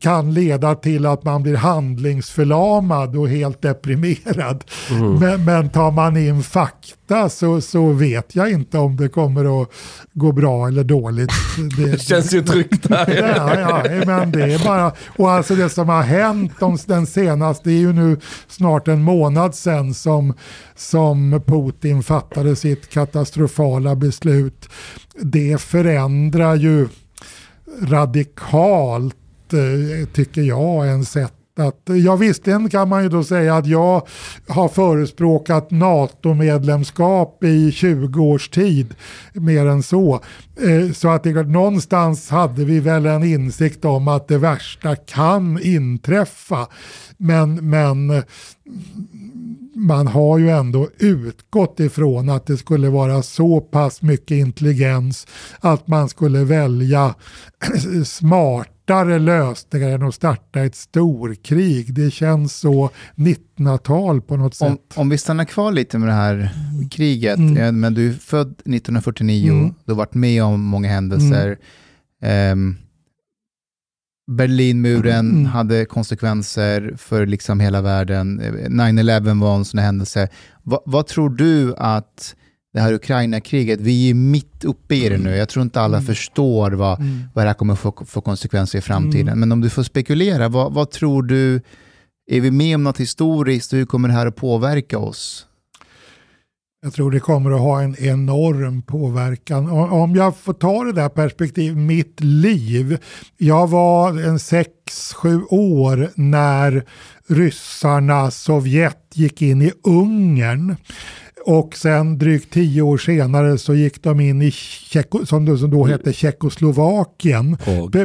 Speaker 7: kan leda till att man blir handlingsförlamad och helt deprimerad. Mm. Men, men tar man in fakta så, så vet jag inte om det kommer att gå bra eller dåligt.
Speaker 4: Det, det känns ju tryggt där.
Speaker 7: ja, ja, men det är bara, och alltså det som har hänt de, den senaste, det är ju nu snart en månad sedan som, som Putin fattade sitt katastrofala beslut. Det förändrar ju radikalt eh, tycker jag en sätt att, ja visserligen kan man ju då säga att jag har förespråkat NATO-medlemskap i 20 års tid, mer än så. Eh, så att det, någonstans hade vi väl en insikt om att det värsta kan inträffa. Men, men man har ju ändå utgått ifrån att det skulle vara så pass mycket intelligens att man skulle välja smartare lösningar än att starta ett storkrig. Det känns så 1900-tal på något sätt.
Speaker 6: Om, om, vi stannar kvar lite med det här kriget, mm. men du är född 1949, mm. du har varit med om många händelser. Mm. Um, Berlinmuren mm. hade konsekvenser för liksom hela världen. 9-11 var en sån händelse. Va, vad tror du att det här Ukraina-kriget, vi är mitt uppe i det nu. Jag tror inte alla mm. förstår vad, mm. vad det här kommer få, få konsekvenser i framtiden. Mm. Men om du får spekulera, vad, vad, tror du, är vi med om något historiskt hur kommer det här att påverka oss?
Speaker 7: Jag tror det kommer att ha en enorm påverkan. Om jag får ta det där perspektivet, mitt liv. Jag var en 6-7 år när ryssarna, Sovjet gick in i Ungern. Och sen drygt tio år senare så gick de in i Tjecko, som, då, som då hette Tjeckoslovakien.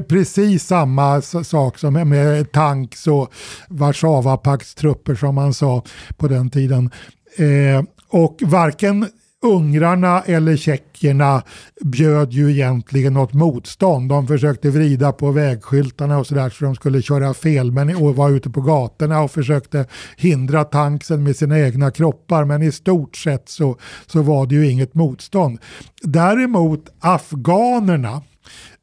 Speaker 7: Precis samma sak som med tanks och Warszawapaktstrupper som man sa på den tiden. Eh, och varken ungrarna eller tjeckerna bjöd ju egentligen något motstånd. De försökte vrida på vägskyltarna och sådär så de skulle köra fel men, och var ute på gatorna och försökte hindra tanksen med sina egna kroppar. Men i stort sett så, så var det ju inget motstånd. Däremot afghanerna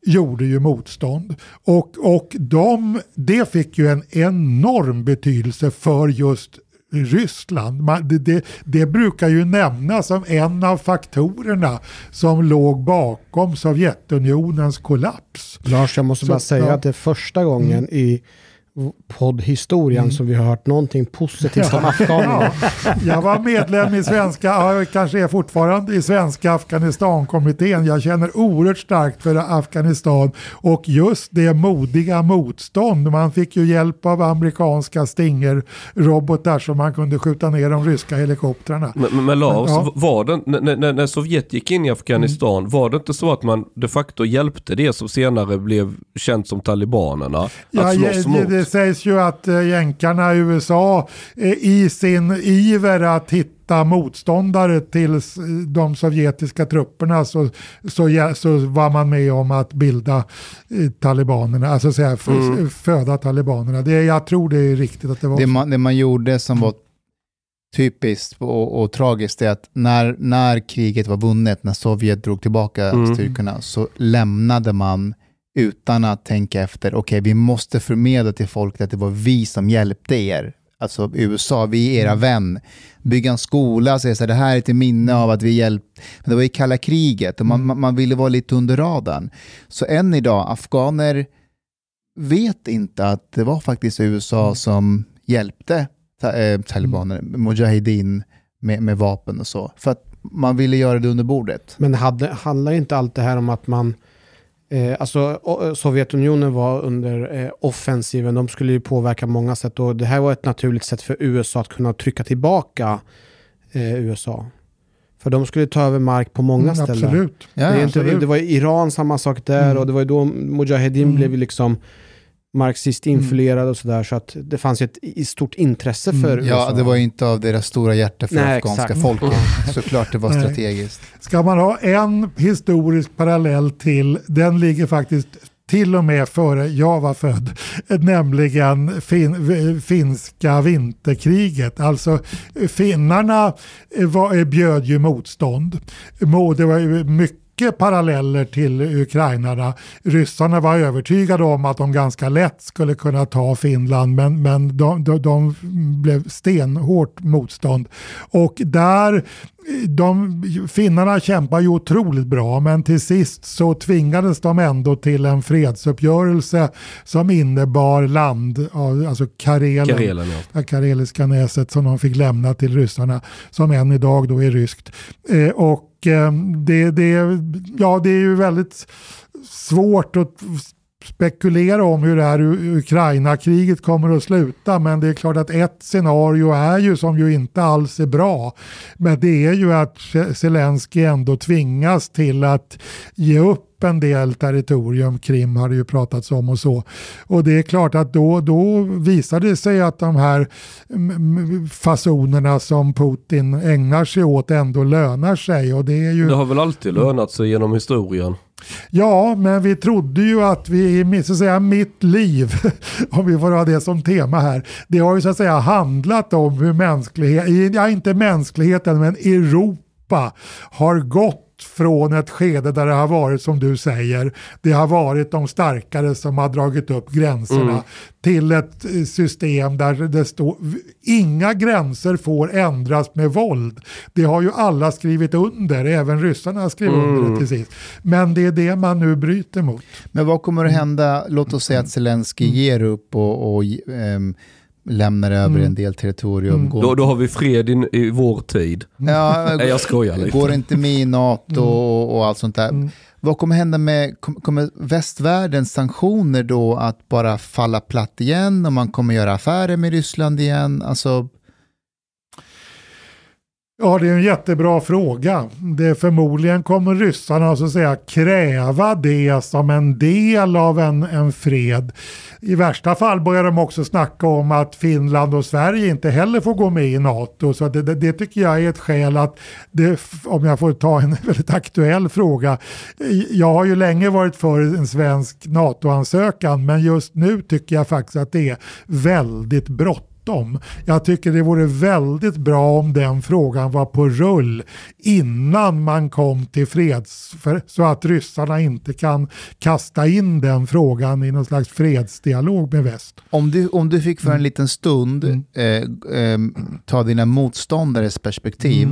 Speaker 7: gjorde ju motstånd. Och, och de, det fick ju en enorm betydelse för just Ryssland. Man, det, det, det brukar ju nämnas som en av faktorerna som låg bakom Sovjetunionens kollaps.
Speaker 3: Lars, jag måste
Speaker 7: Så,
Speaker 3: bara säga
Speaker 7: ja.
Speaker 3: att det är första gången i poddhistorien som vi har hört någonting positivt om afghanerna.
Speaker 7: Ja, jag var medlem i svenska, ja, jag kanske är fortfarande i svenska Afghanistankommittén. Jag känner oerhört starkt för Afghanistan och just det modiga motstånd. Man fick ju hjälp av amerikanska Stinger-robotar så man kunde skjuta ner de ryska helikoptrarna.
Speaker 4: Men, men, men Lars,
Speaker 7: Ja.
Speaker 4: var det, när, när, när Sovjet gick in i Afghanistan, var det inte så att man de facto hjälpte det som senare blev känt som talibanerna? Att
Speaker 7: Ja,
Speaker 4: slåss mot?
Speaker 7: Det sägs ju att eh, jänkarna i USA eh, i sin iver att hitta motståndare till de sovjetiska trupperna så, så, så var man med om att bilda eh, talibanerna, alltså säga, f-
Speaker 4: Mm.
Speaker 7: föda talibanerna. Det, jag tror det är riktigt att det var
Speaker 6: Det
Speaker 7: så.
Speaker 6: man, det man gjorde som var typiskt och, och tragiskt är att när, när kriget var vunnet, när Sovjet drog tillbaka
Speaker 4: Mm.
Speaker 6: styrkorna, så lämnade man utan att tänka efter, okej vi måste förmedla till folket att det var vi som hjälpte er. Alltså USA, vi är era vän. Bygga en skola, säga så här, det här är till minne av att vi hjälpte. Men det var ju kalla kriget och man, man, man ville vara lite under radarn. Så än idag, afghaner vet inte att det var faktiskt USA som hjälpte ta, eh, talibaner, mujahedin med, med vapen och så. För att man ville göra det under bordet.
Speaker 3: Men hade, handlar inte allt det här om att man... Eh, alltså o- Sovjetunionen var under eh, offensiven, de skulle ju påverka många sätt och det här var ett naturligt sätt för USA att kunna trycka tillbaka eh, USA. För de skulle ta över mark på många
Speaker 7: Mm,
Speaker 3: ställen.
Speaker 7: Absolut.
Speaker 6: Ja,
Speaker 3: det, är inte,
Speaker 7: absolut.
Speaker 3: det var Iran samma sak där
Speaker 7: Mm.
Speaker 3: och det var ju då Mujahedin
Speaker 7: Mm.
Speaker 3: blev liksom marxist influerad och sådär så att det fanns ju ett stort intresse för
Speaker 7: Mm.
Speaker 3: USA.
Speaker 6: Ja, det var ju inte av deras stora hjärta för
Speaker 3: Nej,
Speaker 6: afghanska
Speaker 3: exakt.
Speaker 6: folket. Såklart det var
Speaker 7: Nej.
Speaker 6: strategiskt.
Speaker 7: Ska man ha en historisk parallell till, den ligger faktiskt till och med före jag var född, nämligen fin, finska vinterkriget. Alltså finnarna var, eh, bjöd ju motstånd. Mo- Det var ju mycket paralleller till ukrainarna. Ryssarna var övertygade om att de ganska lätt skulle kunna ta Finland men, men de, de, de blev stenhårt motstånd. Och där de, finnarna kämpar ju otroligt bra men till sist så tvingades de ändå till en fredsuppgörelse som innebar land, alltså Karelen,
Speaker 4: Karelen, ja.
Speaker 7: kareliska näset som de fick lämna till ryssarna som än idag då är ryskt. Eh, och eh, det, det, ja, det är ju väldigt svårt att spekulera om hur det här Ukraina-kriget kommer att sluta men det är klart att ett scenario är ju som ju inte alls är bra men det är ju att Zelensky ändå tvingas till att ge upp en del territorium, Krim har det ju pratats om och så. Och det är klart att då, då visar det sig att de här fasonerna som Putin ägnar sig åt ändå lönar sig. Och det är ju...
Speaker 4: Det har väl alltid lönat sig genom historien.
Speaker 7: Ja, men vi trodde ju att vi i så att säga, mitt liv, om vi får ha det som tema här, det har ju så att säga handlat om hur mänskligheten, ja inte mänskligheten, men Europa har gått från ett skede där det har varit som du säger, det har varit de starkare som har dragit upp gränserna
Speaker 4: Mm.
Speaker 7: till ett eh, system där det står inga gränser får ändras med våld. Det har ju alla skrivit under, även ryssarna har skrivit under
Speaker 4: Mm.
Speaker 7: det till sist. Men det är det man nu bryter mot.
Speaker 6: Men vad kommer att hända, låt oss säga att Zelensky ger upp och, och ehm, lämnar över
Speaker 7: Mm.
Speaker 6: en del territorium.
Speaker 7: Mm.
Speaker 6: Går,
Speaker 4: Då, då har vi fred i, i vår tid.
Speaker 6: ja,
Speaker 4: Nej, jag skojar lite.
Speaker 6: går inte med i NATO och, och allt sånt där.
Speaker 7: Mm.
Speaker 6: Vad kommer hända med, kom- kommer västvärldens sanktioner då att bara falla platt igen och man kommer göra affärer med Ryssland igen? Alltså,
Speaker 7: Ja, det är en jättebra fråga. Det förmodligen kommer ryssarna så att säga kräva det som en del av en, en fred. I värsta fall börjar de också snacka om att Finland och Sverige inte heller får gå med i NATO. Så det, det, det tycker jag är ett skäl att, det, om jag får ta en väldigt aktuell fråga. Jag har ju länge varit för en svensk NATO-ansökan men just nu tycker jag faktiskt att det är väldigt bråttom bråttom. Jag tycker det vore väldigt bra om den frågan var på rull innan man kom till freds, för, så att ryssarna inte kan kasta in den frågan i någon slags fredsdialog med väst.
Speaker 6: om, du, om du fick för en
Speaker 7: Mm.
Speaker 6: liten stund
Speaker 7: Mm.
Speaker 6: eh, eh, ta dina motståndares perspektiv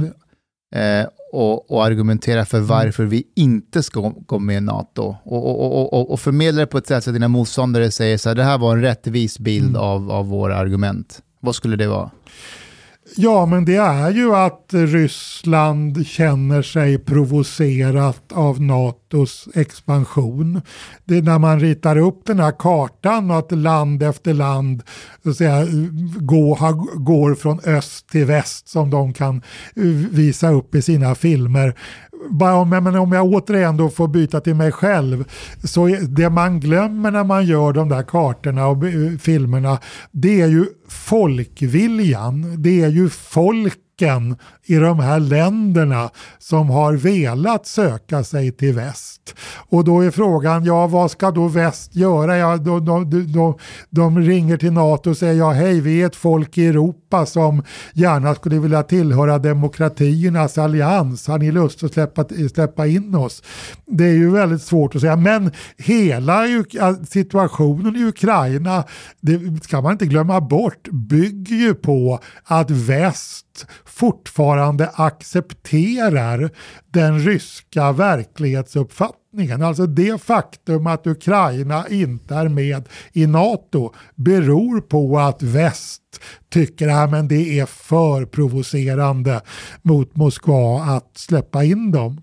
Speaker 7: Mm.
Speaker 6: eh, och, och argumentera för varför vi inte ska gå med i NATO och, och, och, och, och förmedla det på ett sätt så att dina motståndare säger så här, det här var en rättvis bild
Speaker 7: Mm.
Speaker 6: av, av våra argument. Vad skulle det vara?
Speaker 7: Ja, men det är ju att Ryssland känner sig provocerat av NATOs expansion. Det är när man ritar upp den här kartan och att land efter land så att säga, går, går från öst till väst som de kan eh, visa upp i sina filmer. Bara om, men om jag återigen då får byta till mig själv, så det man glömmer när man gör de där kartorna och eh, filmerna, det är ju folkviljan. Det är ju folk folken i de här länderna som har velat söka sig till väst. Och då är frågan, ja vad ska då väst göra? Ja, de, de, de, de ringer till NATO och säger, ja hej vi är ett folk i Europa som gärna skulle vilja tillhöra demokratiernas allians. Har ni lust att släppa, släppa in oss? Det är ju väldigt svårt att säga, men hela situationen i Ukraina, det ska man inte glömma bort, bygger ju på att väst fortfarande accepterar den ryska verklighetsuppfattningen. Alltså det faktum att Ukraina inte är med i NATO beror på att väst tycker att men det är för provocerande mot Moskva att släppa in dem.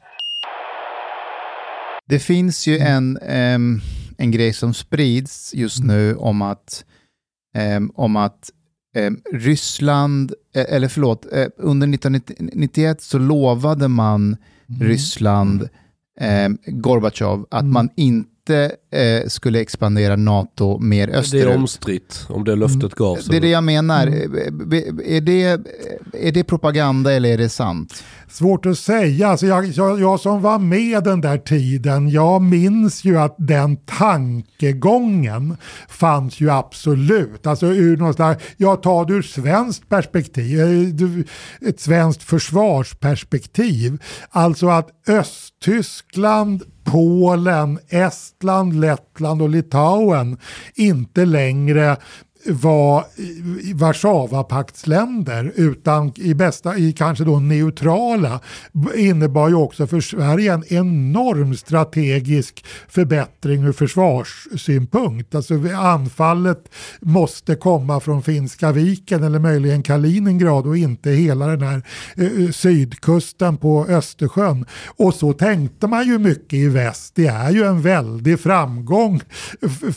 Speaker 6: Det finns ju en, ehm, en grej som sprids just nu om att, om att ehm, Ryssland, eh, eller förlåt, eh, under 1991 så lovade man Ryssland, eh, Gorbatjov, att man inte eh, skulle expandera NATO mer
Speaker 4: Det är
Speaker 6: österut.
Speaker 4: omstritt om det löftet gavs.
Speaker 6: Det är det jag menar. Eh, Är det, är det propaganda eller är det sant?
Speaker 7: Svårt att säga. Alltså jag, jag, jag som var med den där tiden, jag minns ju att den tankegången fanns ju absolut. Alltså ur någon slags, jag tar det ur svenskt perspektiv, eh, ett svenskt försvarsperspektiv. Alltså att Östtyskland, Polen, Estland, Lettland och Litauen inte längre var Warszawapaktsländer utan i bästa, i kanske då neutrala innebar ju också för Sverige en enorm strategisk förbättring ur försvarssynpunkt. Alltså anfallet måste komma från Finska viken eller möjligen Kaliningrad och inte hela den här eh, eh, sydkusten på Östersjön. Och så tänkte man ju mycket i väst. Det är ju en väldig framgång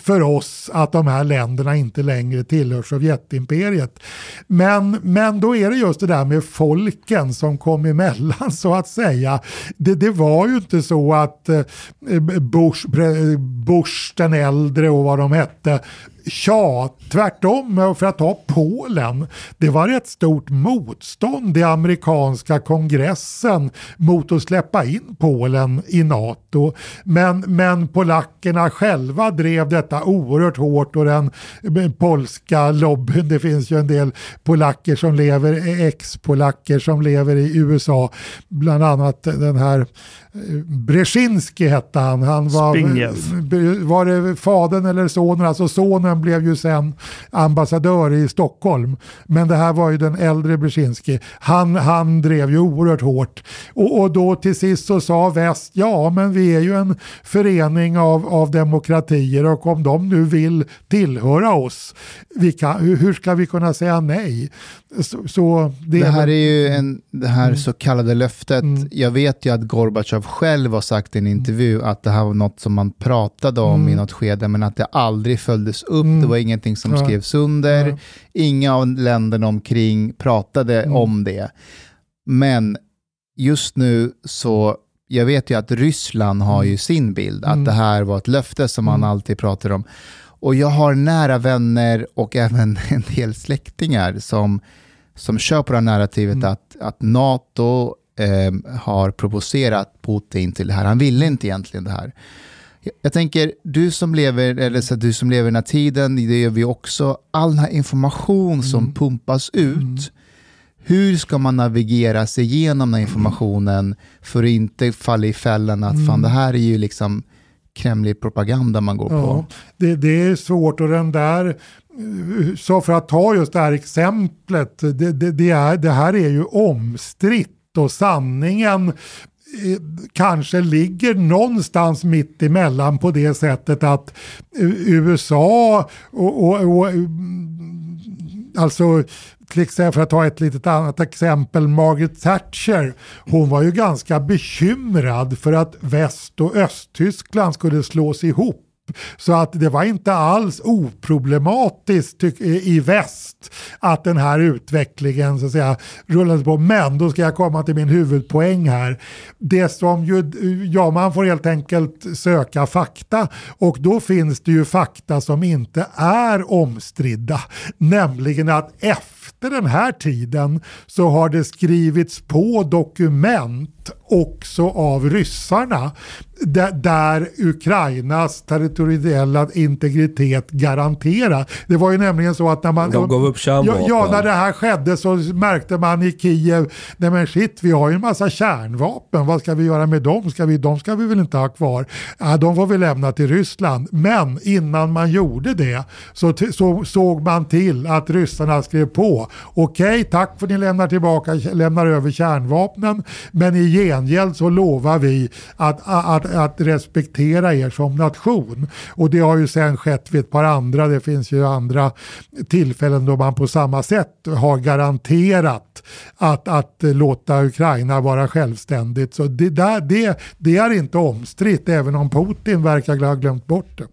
Speaker 7: för oss att de här länderna inte längre tillhör Sovjetimperiet. Men, men då är det just det där med folken som kom emellan så att säga. Det, det var ju inte så att eh, Bush, Bush den äldre och vad de hette Ja, tvärtom. För att ta Polen. Det var ett stort motstånd i amerikanska kongressen mot att släppa in Polen i NATO. Men, men polackerna själva drev detta oerhört hårt och den eh, polska lobbyn, det finns ju en del polacker som lever, ex-polacker som lever i USA. Bland annat den här eh, Brzezinski hette han. han var, var det fadern eller sonen, alltså sonen men blev ju sen ambassadör i Stockholm. Men det här var ju den äldre Brzezinski. Han, han drev ju oerhört hårt. Och, och då till sist så sa väst, ja men vi är ju en förening av, av demokratier och om de nu vill tillhöra oss, kan, hur ska vi kunna säga nej? Så, så det,
Speaker 6: Det här är ju en, det här
Speaker 7: Mm.
Speaker 6: så kallade löftet.
Speaker 7: Mm.
Speaker 6: Jag vet ju att Gorbatjov själv har sagt i en intervju att det här var något som man pratade om
Speaker 7: Mm.
Speaker 6: i något skede, men att det aldrig följdes upp.
Speaker 7: Mm.
Speaker 6: Det var ingenting som
Speaker 7: Ja.
Speaker 6: skrevs under.
Speaker 7: Ja.
Speaker 6: Inga av länderna omkring pratade
Speaker 7: Mm.
Speaker 6: om det. Men just nu så, jag vet ju att Ryssland har ju sin bild, att
Speaker 7: Mm.
Speaker 6: det här var ett löfte som man
Speaker 7: Mm.
Speaker 6: alltid pratar om. Och jag har nära vänner och även en del släktingar som, som kör på det här narrativet
Speaker 7: Mm.
Speaker 6: att, att NATO eh, har provocerat Putin till det här. Han ville inte egentligen det här. Jag- tänker, du som lever, eller så du som lever den här tiden, det gör vi också, all den här information som
Speaker 7: Mm.
Speaker 6: pumpas ut,
Speaker 7: Mm.
Speaker 6: hur ska man navigera sig igenom den här informationen för att inte falla i fällan att fan
Speaker 7: Mm.
Speaker 6: det här är ju liksom Kremlig propaganda man går
Speaker 7: Ja,
Speaker 6: på.
Speaker 7: det, det är svårt och den där, så för att ta just det här exemplet, det, det, det, är, det här är ju omstritt och sanningen Eh, kanske ligger någonstans mitt emellan på det sättet att eh, USA och, och, och mm, alltså till exempel för att ta ett litet annat exempel, Margaret Thatcher, hon var ju ganska bekymrad för att Väst och Östtyskland skulle slås ihop. Så att det var inte alls oproblematiskt tyck- i väst att den här utvecklingen så att säga rullades på. Men då ska jag komma till min huvudpoäng här. Det som ju, ja man får helt enkelt söka fakta och då finns det ju fakta som inte är omstridda. Nämligen att efter den här tiden så har det skrivits på dokument också av ryssarna där, Ukrainas territoriella integritet garanteras. Det var ju nämligen så att när man...
Speaker 4: De gav upp kärnvapen.
Speaker 7: Ja, ja, när det här skedde så märkte man i Kiev, nej men shit, vi har ju en massa kärnvapen, vad ska vi göra med dem? Ska vi, de ska vi väl inte ha kvar? Ja, de får vi lämna till Ryssland. Men innan man gjorde det så såg man till att ryssarna skrev på. Okej, tack för att ni lämnar tillbaka, lämnar över kärnvapnen, men i gengäld så lovar vi att, att, att respektera er som nation. Och det har ju sen skett vid ett par andra, det finns ju andra tillfällen då man på samma sätt har garanterat att, att låta Ukraina vara självständigt. Så det, där, det, det är inte omstritt, även om Putin verkar ha glömt bort det.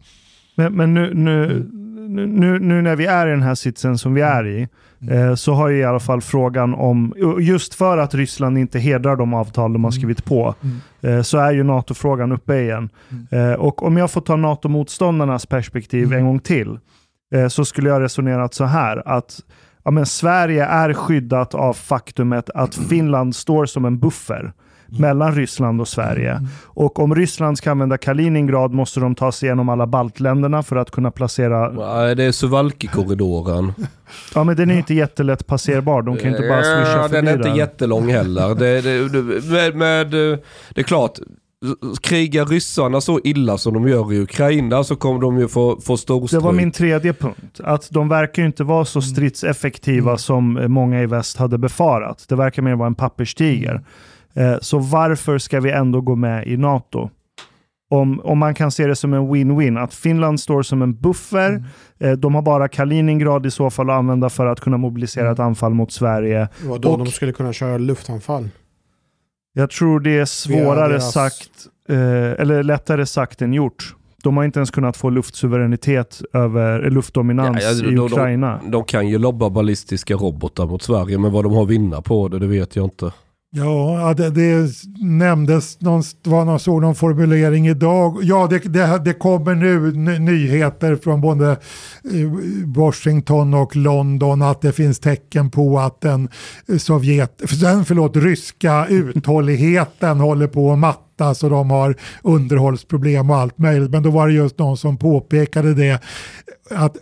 Speaker 5: Men, men nu, nu, nu, nu, nu när vi är i den här sitsen som vi är i, eh, så har ju i alla fall frågan om, just för att Ryssland inte hedrar de avtal de har skrivit på, eh, så är ju NATO-frågan uppe igen. Eh, och om jag får ta NATO-motståndarnas perspektiv en gång till, så skulle jag resonerat så här, att ja, men Sverige är skyddat av faktumet att Finland står som en buffer mellan Ryssland och Sverige. Och om Ryssland ska använda Kaliningrad måste de ta sig igenom alla baltländerna för att kunna placera...
Speaker 4: Nej, det är Suwalki-korridoren.
Speaker 5: Ja men den är inte jättelätt passerbar, de kan inte bara swisha
Speaker 4: Ja,
Speaker 5: förbi
Speaker 4: Den är inte
Speaker 5: den.
Speaker 4: jättelång heller. Det, det, det, med, med, det är klart, krigar ryssarna så illa som de gör i Ukraina så kommer de ju få, få
Speaker 5: Det
Speaker 4: storstryk.
Speaker 5: var min tredje punkt. Att de verkar ju inte vara så stridseffektiva som eh, många i väst hade befarat. Det verkar mer vara en papperstiger. Eh, Så varför ska vi ändå gå med i NATO? Om, om man kan se det som en win-win, att Finland står som en buffer, eh, de har bara Kaliningrad i så fall att använda för att kunna mobilisera ett anfall mot Sverige.
Speaker 3: Vadå,
Speaker 5: Och-
Speaker 3: de skulle kunna köra luftanfall?
Speaker 5: Jag tror det är svårare
Speaker 3: deras-
Speaker 5: sagt, eh, eller lättare sagt än gjort. De har inte ens kunnat få luftsuveränitet över, luftdominans
Speaker 4: Ja, ja,
Speaker 5: i
Speaker 4: de-
Speaker 5: Ukraina.
Speaker 4: De kan ju lobba ballistiska robotar mot Sverige, men vad de har vinna på det, det vet jag inte.
Speaker 7: Ja, det, det nämndes, någon, var någon, såg någon formulering idag. Ja, det, det, det kommer nu ny- nyheter från både eh, Washington och London att det finns tecken på att den Sovjet, den, förlåt, ryska uthålligheten håller på att matta smittas och de har underhållsproblem och allt möjligt. Men då var det just någon som påpekade det att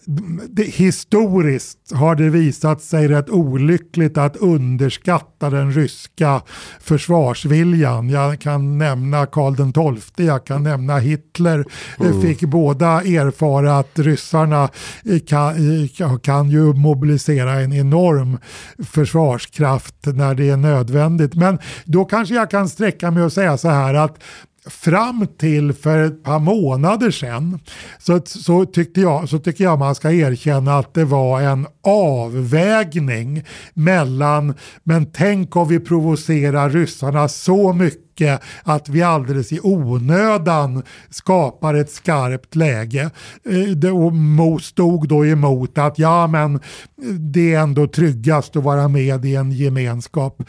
Speaker 7: det, historiskt har det visat sig rätt olyckligt att underskatta den ryska försvarsviljan. Jag kan nämna Karl XII, jag kan nämna Hitler. Mm. Fick båda erfara att ryssarna kan, kan ju mobilisera en enorm försvarskraft när det är nödvändigt. Men då kanske jag kan sträcka mig och säga så här att fram till för ett par månader sedan så, så, tyckte jag, så tycker jag man ska erkänna att det var en avvägning mellan men tänk om vi provocerar ryssarna så mycket att vi alldeles i onödan skapar ett skarpt läge. Eh, det stod då emot att ja men det är ändå tryggast att vara med i en gemenskap.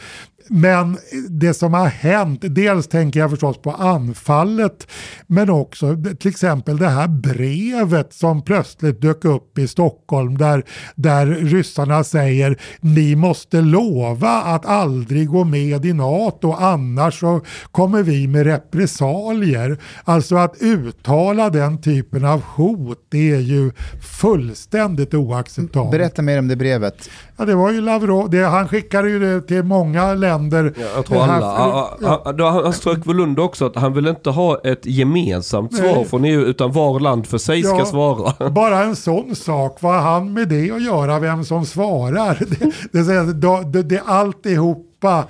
Speaker 7: Men det som har hänt, dels tänker jag förstås på anfallet, men också till exempel det här brevet som plötsligt dök upp i Stockholm där, där ryssarna säger ni måste lova att aldrig gå med i NATO annars så kommer vi med repressalier. Alltså att uttala den typen av hot det är ju fullständigt oacceptabelt.
Speaker 6: Berätta mer om det brevet.
Speaker 7: Ja, det var ju Lavrov, det, han skickade ju det till många länder.
Speaker 4: Ja, jag tror alla. Ja, ja. Han, han strök väl under också att han vill inte ha ett gemensamt svar Nej. från EU utan var land för sig ska svara.
Speaker 7: Bara en sån sak, vad har han med det att göra, vem som svarar? Det, det, det, det, alltihopa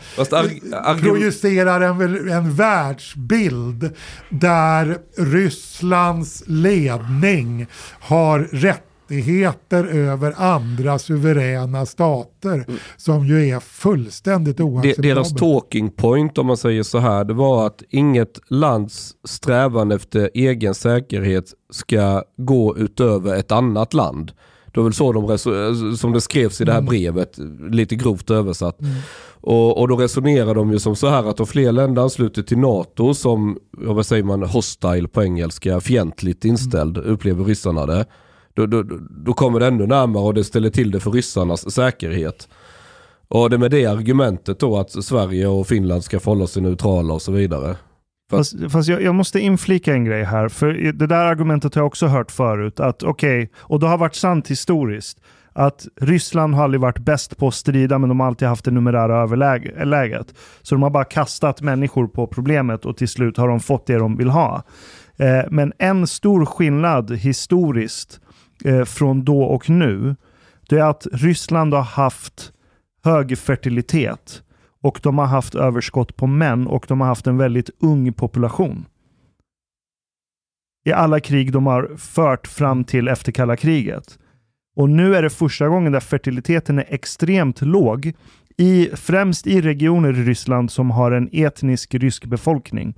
Speaker 7: projicerar en, en världsbild där Rysslands ledning har rätt rättigheter över andra suveräna stater mm. som ju är fullständigt oacceptabelt.
Speaker 4: Deras talking point om man säger så här, det var att inget lands strävan efter egen säkerhet ska gå utöver ett annat land. Det var väl så de som det skrevs i det här mm. brevet, lite grovt översatt. Mm. Och, och, då resonerar de ju som så här att om fler länder ansluter till NATO som, vad säger man, hostile på engelska, fientligt inställd, mm. upplever ryssarna det då, då, då kommer det ännu närmare och det ställer till det för ryssarnas säkerhet. Och det är med det argumentet då att Sverige och Finland ska förhålla sig neutrala och så vidare.
Speaker 5: Fast, fast jag, jag, måste inflika en grej här, för det där argumentet har jag också hört förut. Att okej, okay, och det har varit sant historiskt, att Ryssland har aldrig varit bäst på att strida, men de har alltid haft det numerära överläget. Så de har bara kastat människor på problemet och till slut har de fått det de vill ha. Eh, men en stor skillnad historiskt eh, från då och nu, det är att Ryssland har haft hög fertilitet och de har haft överskott på män och de har haft en väldigt ung population. I alla krig de har fört fram till efter kalla kriget. Och nu är det första gången där fertiliteten är extremt låg, i, främst i regioner i Ryssland som har en etnisk rysk befolkning.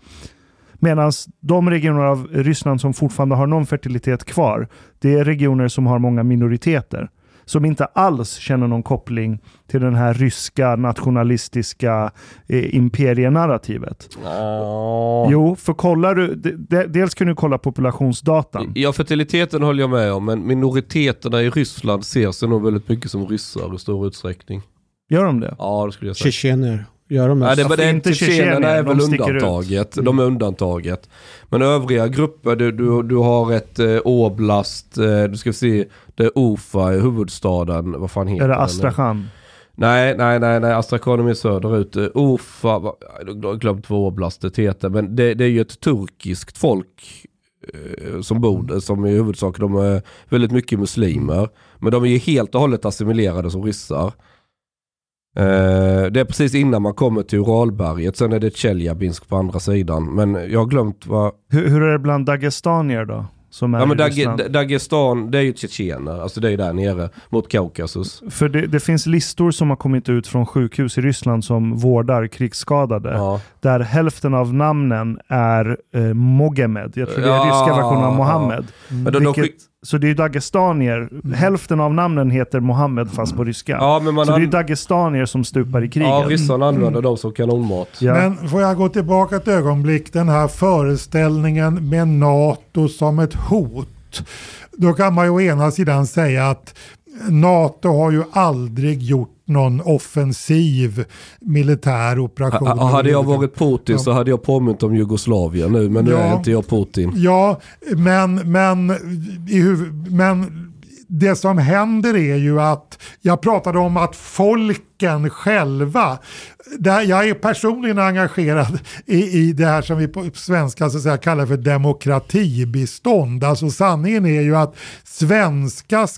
Speaker 5: Medan de regioner av Ryssland som fortfarande har någon fertilitet kvar, det är regioner som har många minoriteter. Som inte alls känner någon koppling till den här ryska nationalistiska eh, imperienarrativet. Oh. Jo, för kollar du, de, dels kan du kolla populationsdatan.
Speaker 4: Ja, fertiliteten håller jag med om, men minoriteterna i Ryssland ser sig nog väldigt mycket som ryssar i stor utsträckning.
Speaker 5: Gör de det?
Speaker 4: Ja, det skulle jag säga.
Speaker 3: Tjetjener. Gör de
Speaker 4: Nej, det, är inte tjetjenerna är väl undantaget. De är undantaget. Men övriga grupper, du, du, du har ett eh, oblast, eh, du ska se, det är Ufa i huvudstaden, vad fan heter
Speaker 5: det? Är det Astrachan?
Speaker 4: Nej, nej, nej, nej, Astrakhan är söderut. Ufa, jag har glömt vad oblastet heter, men det, det är ju ett turkiskt folk eh, som bor där, som i huvudsak de är väldigt mycket muslimer. Men de är ju helt och hållet assimilerade som ryssar. Uh, det är precis innan man kommer till Uralberget, sen är det Tjeljabinsk på andra sidan. Men jag har glömt vad...
Speaker 5: Hur, hur är det bland dagestanier då? Som är
Speaker 4: ja men Dag Dagestan, det är ju tjetjener, alltså det är ju där nere mot Kaukasus.
Speaker 5: För det, det, finns listor som har kommit ut från sjukhus i Ryssland som vårdar krigsskadade. Ja. Där hälften av namnen är eh, Mogemed, jag tror det är ja, ryska versionen av Mohammed. Ja. Mm. Vilket, så det är dagestanier. Mm. Hälften av namnen heter Mohammed fast på ryska.
Speaker 4: Ja, men man
Speaker 5: så det är dagestanier som stupar i kriget.
Speaker 4: Ja, ryssarna använder mm. dem som kanonmat.
Speaker 7: Ja. Men får jag gå tillbaka ett ögonblick. Den här föreställningen med NATO som ett hot. Då kan man ju å ena sidan säga att NATO har ju aldrig gjort någon offensiv militär operation.
Speaker 4: Ha- Hade jag varit Putin så hade jag påmint om Jugoslavien nu, men nu
Speaker 7: Ja.
Speaker 4: är inte jag Putin.
Speaker 7: Ja, men, men, i huvud, men det som händer är ju att jag pratade om att folken själva, där jag är personligen engagerad i, i det här som vi på svenska så säga, kallar för demokratibistånd. Alltså sanningen är ju att svenska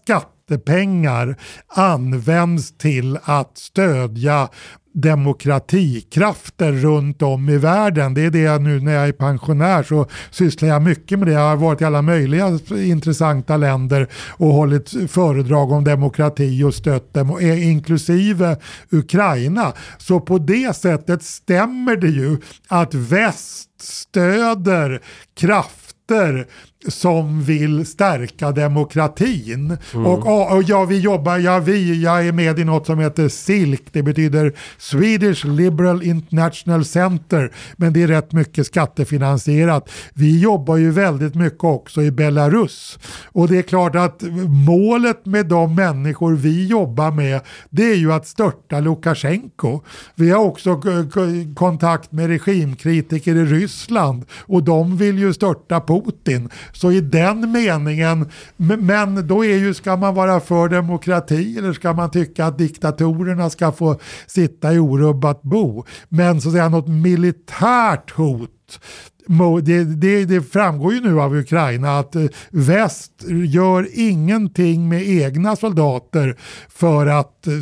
Speaker 7: skattepengar används till att stödja demokratikrafter runt om i världen. Det är det jag nu när jag är pensionär så sysslar jag mycket med det. Jag har varit i alla möjliga intressanta länder och hållit föredrag om demokrati och stött dem, inklusive Ukraina. Så på det sättet stämmer det ju att väst stöder krafter som vill stärka demokratin. Och, och ja, vi jobbar, ja, vi, jag är med i något som heter SILK, det betyder Swedish Liberal International Center, men det är rätt mycket skattefinansierat. Vi jobbar ju väldigt mycket också i Belarus. Och det är klart att målet med de människor vi jobbar med, det är ju att störta Lukasjenko. Vi har också kontakt med regimkritiker i Ryssland och de vill ju störta Putin. Så i den meningen, men då är ju, ska man vara för demokrati eller ska man tycka att diktatorerna ska få sitta i orubbat bo? Men så att säga något militärt hot det, det, det framgår ju nu av Ukraina att eh, väst gör ingenting med egna soldater för att eh,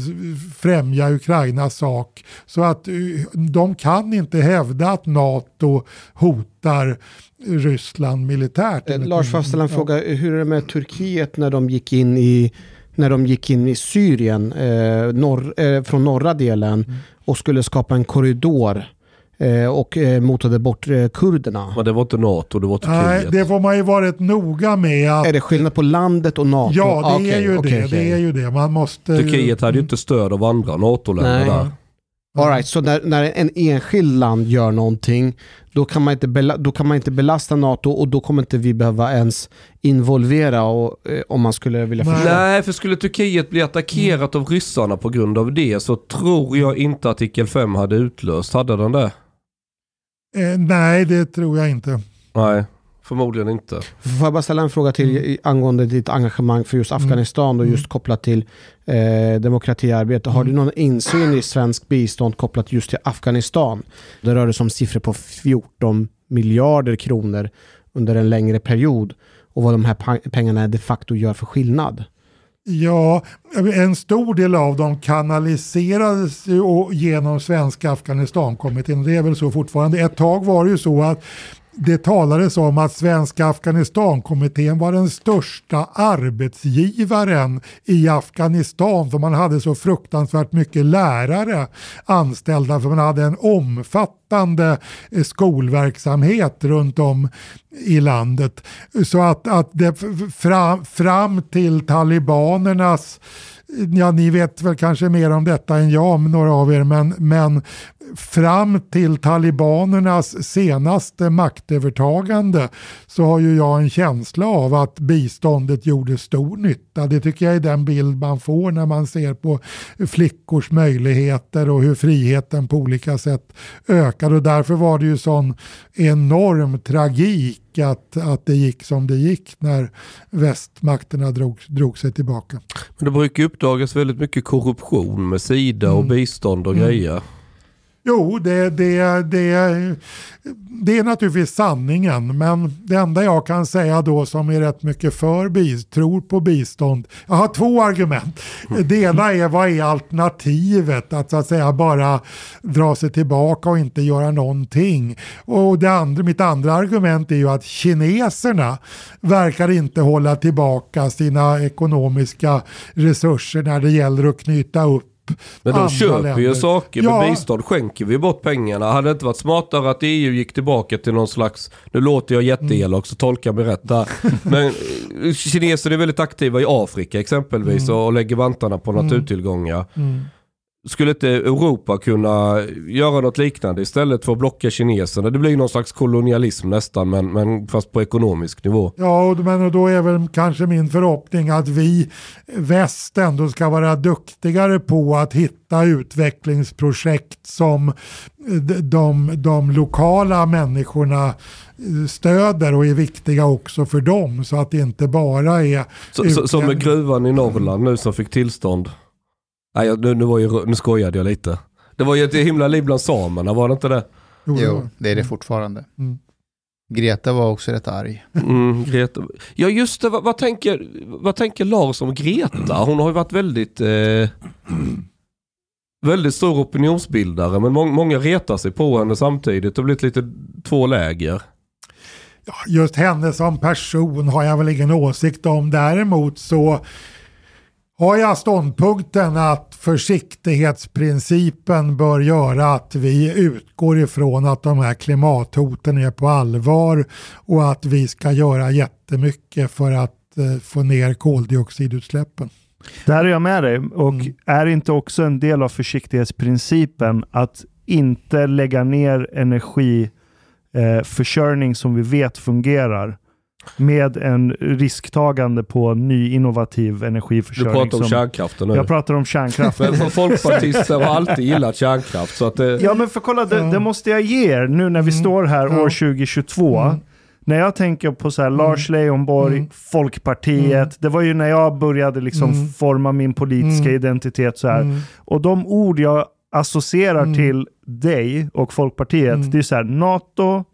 Speaker 7: främja Ukrainas sak. Så att eh, de kan inte hävda att NATO hotar Ryssland militärt.
Speaker 3: Eh, Lars, får jag ställa en fråga? Hur är det med Turkiet när de gick in i, när de gick in i Syrien eh, norr, eh, från norra delen och skulle skapa en korridor eh, och eh, motade bort eh, kurderna?
Speaker 4: Men det var inte NATO, det var
Speaker 7: Nej,
Speaker 4: Turkiet.
Speaker 7: det får man ju vara rätt noga med. Att,
Speaker 3: Är det skillnad på landet och NATO?
Speaker 7: ja, det
Speaker 3: Ah,
Speaker 7: är ju
Speaker 3: okej,
Speaker 7: det.
Speaker 3: okej.
Speaker 7: Det är ju det. Man måste...
Speaker 4: Turkiet hade ju inte stöd av andra NATO-länder
Speaker 3: Nej.
Speaker 4: där.
Speaker 3: All right, så när, när en enskild land gör någonting då kan, man inte bela, då kan man inte belasta NATO och då kommer inte vi behöva ens involvera och, eh, om man skulle vilja
Speaker 7: Nej.
Speaker 3: försöka.
Speaker 4: Nej, för skulle Turkiet bli attackerat av ryssarna på grund av det så tror jag inte artikel 5 hade utlöst. Hade den det?
Speaker 7: Eh, nej, det tror jag inte.
Speaker 4: Nej, förmodligen inte.
Speaker 3: Får jag bara ställa en fråga till i- angående ditt engagemang för just Afghanistan och just kopplat till eh, demokratiarbete. Har du någon insyn i svensk bistånd kopplat just till Afghanistan? Det rör sig om siffror på 14 miljarder kronor under en längre period och vad de här pengarna de facto gör för skillnad.
Speaker 7: Ja, en stor del av dem kanaliserades genom Svenska Afghanistankommittén. Det är väl så fortfarande. Ett tag var det ju så att det talades om att Svenska Afghanistankommittén var den största arbetsgivaren i Afghanistan för man hade så fruktansvärt mycket lärare anställda för man hade en omfattande eh, skolverksamhet runt om i landet. Så att, att det fram, fram till talibanernas Ja, ni vet väl kanske mer om detta än jag, några av er, men, men fram till talibanernas senaste maktövertagande så har ju jag en känsla av att biståndet gjorde stor nytta. Det tycker jag är den bild man får när man ser på flickors möjligheter och hur friheten på olika sätt ökar. Och därför var det ju sån enorm tragik att, att det gick som det gick när västmakterna drog, drog sig tillbaka.
Speaker 4: Men det brukar uppdagas väldigt mycket korruption med Sida och bistånd och grejer.
Speaker 7: Jo, det, det, det, det är naturligtvis sanningen, men det enda jag kan säga då som är rätt mycket för bistånd, tror på bistånd, jag har två argument. Det ena är vad är alternativet? Att så att säga bara dra sig tillbaka och inte göra någonting. Och det andra, mitt andra argument är ju att kineserna verkar inte hålla tillbaka sina ekonomiska resurser när det gäller att knyta upp
Speaker 4: Men de köper ju
Speaker 7: länder.
Speaker 4: saker.
Speaker 7: Ja.
Speaker 4: Med bistånd skänker vi bort pengarna. Hade det inte varit smartare att EU gick tillbaka till någon slags, nu låter jag jätteelak så tolka mig rätt där. Men eh, kineser är väldigt aktiva i Afrika exempelvis och lägger vantarna på naturtillgångar.
Speaker 7: Mm.
Speaker 4: Skulle inte Europa kunna göra något liknande istället för att blocka kineserna? Det blir någon slags kolonialism nästan, men, men fast på ekonomisk nivå.
Speaker 7: Ja, och, men då är väl kanske min förhoppning att vi väst ändå ska vara duktigare på att hitta utvecklingsprojekt som de, de, lokala människorna eh, stöder och är viktiga också för dem så att det inte bara är...
Speaker 4: Så, som med gruvan i Norrland nu som fick tillstånd. Nej, nu, nu, var ju, nu skojade jag lite. Det var ju ett himla liv bland samerna, var det inte det?
Speaker 6: Jo, det är det fortfarande.
Speaker 7: Mm.
Speaker 6: Greta var också rätt arg.
Speaker 4: Mm, Greta. Ja just det, vad, vad, tänker, vad tänker Lars om Greta? Hon har ju varit väldigt, eh, väldigt stor opinionsbildare men må, många retar sig på henne samtidigt. Det har blivit lite två läger.
Speaker 7: Ja, just henne som person har jag väl ingen åsikt om. Däremot så har jag ståndpunkten att försiktighetsprincipen bör göra att vi utgår ifrån att de här klimathoten är på allvar och att vi ska göra jättemycket för att eh, få ner koldioxidutsläppen.
Speaker 5: Där är jag med dig. Och
Speaker 7: Mm.
Speaker 5: är inte också en del av försiktighetsprincipen att inte lägga ner energiförsörjning eh, som vi vet fungerar med en risktagande på ny innovativ
Speaker 4: Du
Speaker 5: energiförsörjning.
Speaker 4: pratar om
Speaker 5: som-
Speaker 4: kärnkraften nu.
Speaker 5: Jag pratar om kärnkraft.
Speaker 4: Men folkpartister har alltid gillat kärnkraft. Så att det,
Speaker 5: Ja men för kolla, det, det måste jag ge er nu när vi
Speaker 7: Mm.
Speaker 5: står här år 2022.
Speaker 7: Mm.
Speaker 5: När jag tänker på så här Lars Leijonborg,
Speaker 7: Mm.
Speaker 5: Folkpartiet.
Speaker 7: Mm.
Speaker 5: Det var ju när jag började liksom
Speaker 7: Mm.
Speaker 5: forma min politiska
Speaker 7: Mm.
Speaker 5: identitet så här.
Speaker 7: Mm.
Speaker 5: Och de ord jag associerar
Speaker 7: Mm.
Speaker 5: till dig och Folkpartiet,
Speaker 7: Mm.
Speaker 5: det är så här NATO,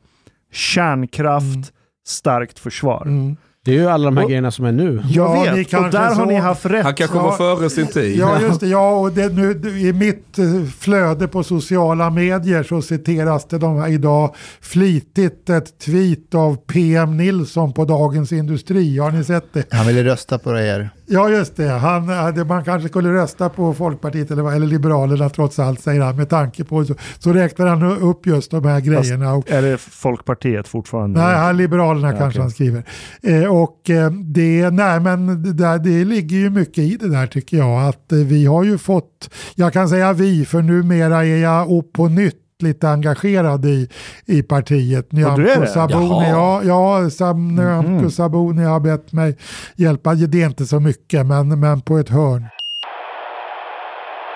Speaker 5: kärnkraft,
Speaker 7: Mm.
Speaker 5: Starkt försvar.
Speaker 7: Mm.
Speaker 3: Det är ju alla de här
Speaker 5: Och-
Speaker 3: grejerna som är nu.
Speaker 5: Jag
Speaker 7: Ja, ni
Speaker 5: vet, och där har ni haft rätt.
Speaker 4: han kanske
Speaker 7: Ja.
Speaker 4: var före sin tid.
Speaker 7: Ja, just det. Ja, och det, nu, i mitt eh, flöde på sociala medier så citeras det de här idag flitigt ett tweet av PM Nilsson på Dagens Industri. Har ni sett det?
Speaker 6: Han ville rösta på er.
Speaker 7: Ja, just det. Han, eh, man kanske skulle rösta på Folkpartiet eller, eller Liberalerna trots allt, säger han. Med tanke på så, så räknar han upp just de här grejerna. Och,
Speaker 5: Är det Folkpartiet fortfarande?
Speaker 7: Nej, här Liberalerna
Speaker 5: Ja,
Speaker 7: kanske
Speaker 5: okej.
Speaker 7: han skriver. Eh, och eh, det, nej men det, där, det ligger ju mycket i det där tycker jag. Att eh, vi har ju fått, jag kan säga vi, för numera är jag upp på nytt lite engagerad i, i partiet.
Speaker 5: du är
Speaker 7: Nyamko
Speaker 5: det?
Speaker 7: Sabuni, ja, ja Sam, Nyamko
Speaker 5: Mhm.
Speaker 7: Sabuni har bett mig hjälpa. Det är inte så mycket, men, men på ett hörn.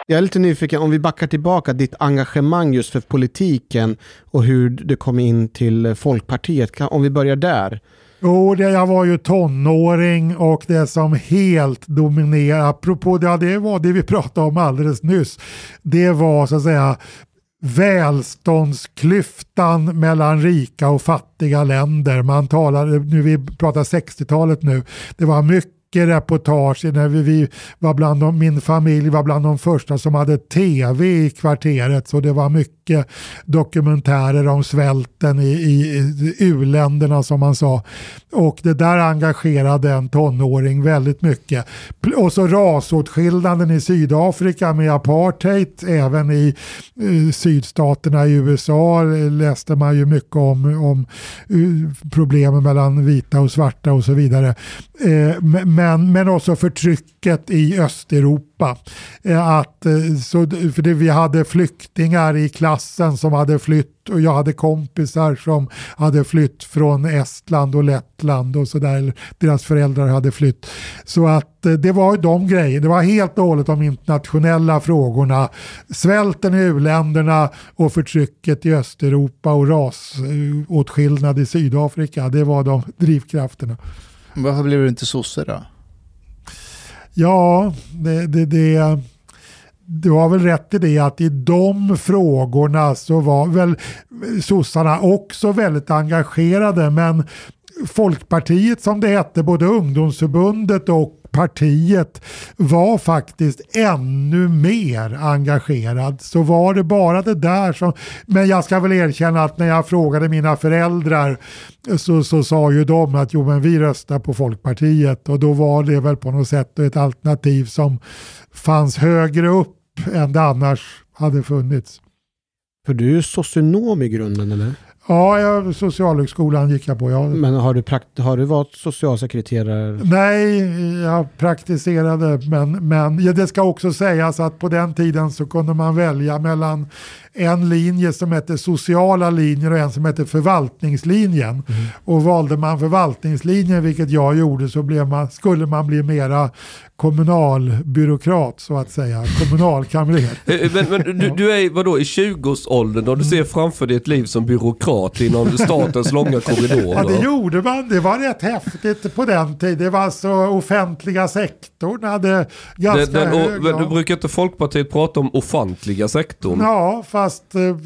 Speaker 3: Jag är lite nyfiken, om vi backar tillbaka, ditt engagemang just för politiken och hur det kom in till Folkpartiet. Om vi börjar där.
Speaker 7: Jo, det, jag var ju tonåring och det som helt dominerade, apropå det, ja, det var det vi pratade om alldeles nyss, det var så att säga välståndsklyftan mellan rika och fattiga länder. Man talade, nu vi pratar 60-talet nu, det var mycket mycket reportage när vi, vi var bland de, min familj var bland de första som hade tv i kvarteret så det var mycket dokumentärer om svälten i, i, i u-länderna som man sa. Och det där engagerade en tonåring väldigt mycket. Och så rasåtskillnaden i Sydafrika med apartheid, även i eh, sydstaterna i USA läste man ju mycket om, om eh, problemen mellan vita och svarta och så vidare. Eh, men- men, men också förtrycket i Östeuropa. Eh, att, eh, så, för det, vi hade flyktingar i klassen som hade flytt och jag hade kompisar som hade flytt från Estland och Lettland och sådär. Deras föräldrar hade flytt. Så att eh, det var ju de grejerna. Det var helt och hållet de internationella frågorna. Svälten i u-länderna och förtrycket i Östeuropa och rasåtskillnad i Sydafrika. Det var de drivkrafterna.
Speaker 6: Varför blev du inte sosse då?
Speaker 7: Ja, det, det, det, du har väl rätt i det att i de frågorna så var väl sossarna också väldigt engagerade men Folkpartiet som det hette, både ungdomsförbundet och partiet var faktiskt ännu mer engagerad. Så var det bara det där som... Men jag ska väl erkänna att när jag frågade mina föräldrar så, så sa ju de att jo men vi röstar på Folkpartiet och då var det väl på något sätt ett alternativ som fanns högre upp än det annars hade funnits.
Speaker 3: För du är socionom i grunden eller?
Speaker 7: Ja, jag, Socialhögskolan gick jag på. Ja.
Speaker 3: Men har du, prakt- har du varit socialsekreterare?
Speaker 7: Nej, jag praktiserade, men, men ja, det ska också sägas att på den tiden så kunde man välja mellan en linje som hette sociala linjer och en som hette förvaltningslinjen. Och valde man förvaltningslinjen, vilket jag gjorde, så blev man, skulle man bli mera kommunalbyråkrat så att säga, kommunalkamrer.
Speaker 4: Eh, Men, men du, du är vadå i 20-årsåldern och du ser framför dig ett liv som byråkrat inom statens långa
Speaker 7: Ja, det gjorde man. Det var rätt häftigt på den tiden. Det var alltså offentliga sektorn hade ganska
Speaker 4: Den, den,
Speaker 7: hög...
Speaker 4: och, men, du brukar inte Folkpartiet prata om offentliga sektorn?
Speaker 7: Ja, fast eh,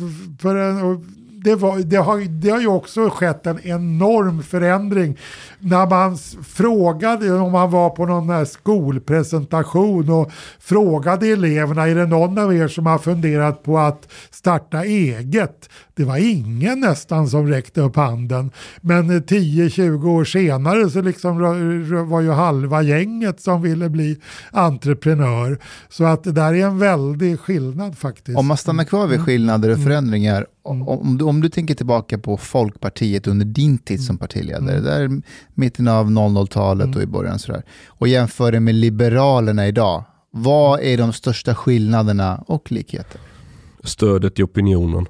Speaker 7: för en, det, var, det, har, det har ju också skett en enorm förändring. När man frågade, om man var på någon skolpresentation och frågade eleverna, är det någon av er som har funderat på att starta eget? Det var ingen nästan som räckte upp handen. Men eh, 10-20 år senare så liksom var ju halva gänget som ville bli entreprenör. Så att det där är en väldig skillnad faktiskt.
Speaker 6: Om man stannar kvar vid skillnader och förändringar, om, du, om du tänker tillbaka på Folkpartiet under din tid som partiledare, där mitten av 00-talet och i början sådär, och jämför det med Liberalerna idag, vad är de största skillnaderna och likheter?
Speaker 4: Stödet i opinionen.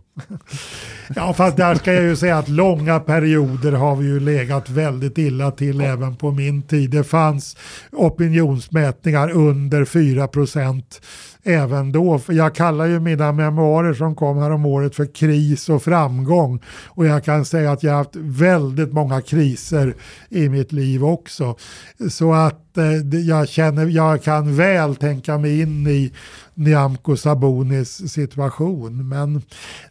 Speaker 7: Ja, fast där ska jag ju säga att långa perioder har vi ju legat väldigt illa till även på min tid. Det fanns opinionsmätningar under 4 procent även då. För Jag kallar ju mina memoarer som kom här om året för kris och framgång. Och jag kan säga att jag har haft väldigt många kriser i mitt liv också. Så att eh, jag, känner, jag kan väl tänka mig in i Nyamko Sabonis situation. Men,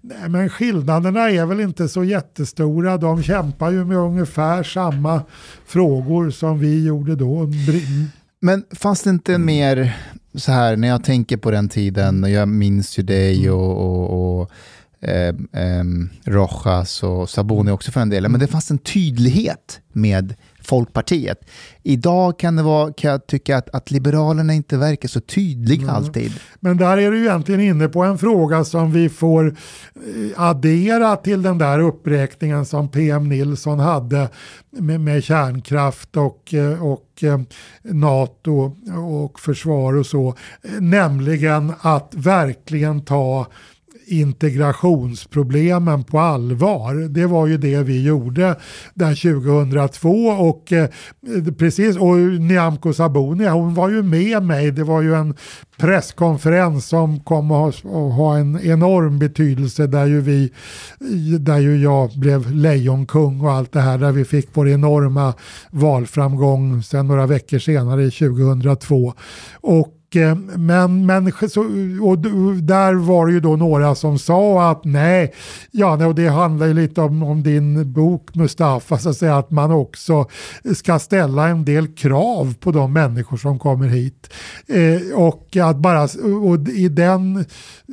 Speaker 7: nej, men skillnaderna är väl inte så jättestora. De kämpar ju med ungefär samma frågor som vi gjorde då.
Speaker 6: Men fanns det inte en mer, så här, när jag tänker på den tiden, och jag minns ju dig och, och, och eh, ehm, Rojas och Saboni också för en del, men det fanns en tydlighet med Folkpartiet. Idag kan det vara, kan jag tycka att, att Liberalerna inte verkar så tydliga alltid.
Speaker 7: Men där är du egentligen inne på en fråga som vi får eh, addera till den där uppräkningen som PM Nilsson hade med, med kärnkraft och, eh, och eh, NATO och försvar och så. Nämligen att verkligen ta integrationsproblemen på allvar. Det var ju det vi gjorde där 2002 och eh, precis och Nyamko Sabuni hon var ju med mig. Det var ju en presskonferens som kom att ha, ha en enorm betydelse där ju vi där ju jag blev lejonkung och allt det här där vi fick vår enorma valframgång sen några veckor senare 2002 och men, men så, och där var det ju då några som sa att nej, ja, och det handlar ju lite om, om din bok Mustafa, så att säga att man också ska ställa en del krav på de människor som kommer hit. Eh, och att bara, och i den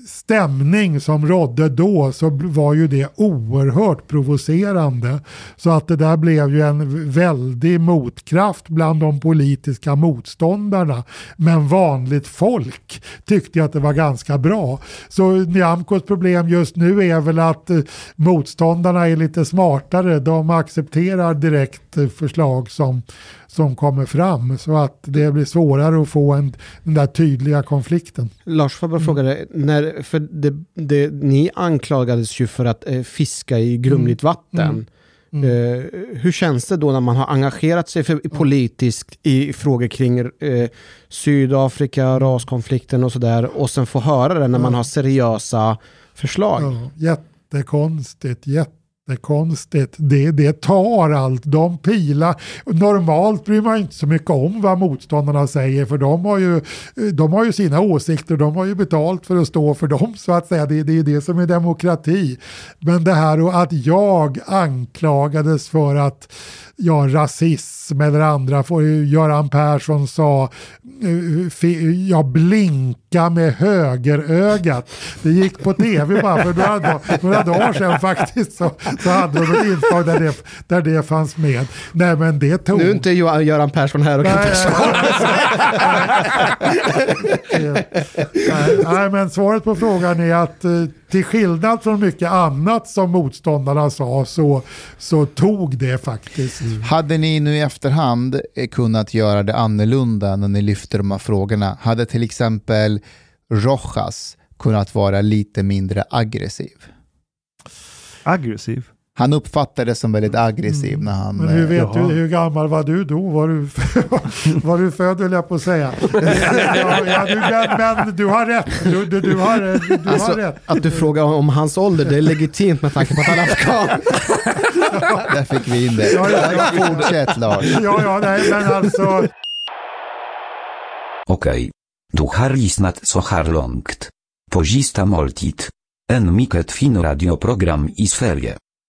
Speaker 7: stämning som rådde då så var ju det oerhört provocerande. Så att det där blev ju en väldig motkraft bland de politiska motståndarna. Men vanligt folk tyckte ju att det var ganska bra. Så Nyamkos problem just nu är väl att eh, motståndarna är lite smartare. De accepterar direkt eh, förslag som, som kommer fram. Så att det blir svårare att få en, den där tydliga konflikten.
Speaker 3: Lars, får jag bara fråga dig, när, för det, det, ni anklagades ju för att eh, fiska i grumligt vatten.
Speaker 7: Mm.
Speaker 3: Eh, hur känns det då när man har engagerat sig för, politiskt i frågor kring eh, Sydafrika, raskonflikten och sådär och sen få höra det när man har seriösa förslag?
Speaker 7: Ja, jättekonstigt, jättekonstigt. Det, det tar allt. De pilar. Normalt bryr man inte så mycket om vad motståndarna säger för de har ju, de har ju sina åsikter. De har ju betalt för att stå för dem så att säga. Det, det är det som är demokrati. Men det här och att jag anklagades för att ja, rasism eller andra, Göran Persson sa eh, fi- jag blinka med högerögat. Det gick på tv bara för några, dag, några dagar sedan faktiskt så, så hade de ett inslag där det, där det fanns med. Nej men det tog...
Speaker 3: Nu är inte Göran Persson här och kan
Speaker 7: Nej,
Speaker 3: försvara
Speaker 7: nej, nej, nej, men svaret på frågan är att eh, till skillnad från mycket annat som motståndarna sa så, så tog det faktiskt.
Speaker 6: Hade ni nu i efterhand kunnat göra det annorlunda när ni lyfter de här frågorna? Hade till exempel Rojas kunnat vara lite mindre aggressiv?
Speaker 5: Aggressiv?
Speaker 6: Han uppfattades som väldigt aggressiv när han...
Speaker 7: Men hur
Speaker 6: eh,
Speaker 7: vet
Speaker 5: Jaha.
Speaker 7: du, hur gammal var du då? Var du, var du född höll jag på att säga. ja, ja, du, men, du har rätt. Du, du, du har, du har
Speaker 3: Alltså,
Speaker 7: rätt.
Speaker 3: att du frågar om hans ålder, det är legitimt med tanke på att han är afghan.
Speaker 6: Där fick vi in det.
Speaker 7: Ja, ja, ja.
Speaker 6: Fortsätt Lars.
Speaker 7: Ja, ja, nej, men alltså.
Speaker 8: Okej. Du har lyssnat så här långt. På sista måltid. En mycket fin radioprogram i Sverige.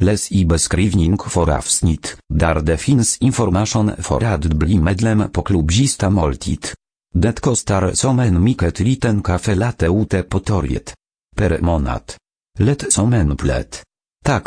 Speaker 8: Läs i beskrivning för avsnitt, där det finns information för att bli medlem på klubb Sista Måltid. Det kostar som en mycket liten kaffe latte ute på torget. Per månad. Lätt som en plätt. Tack,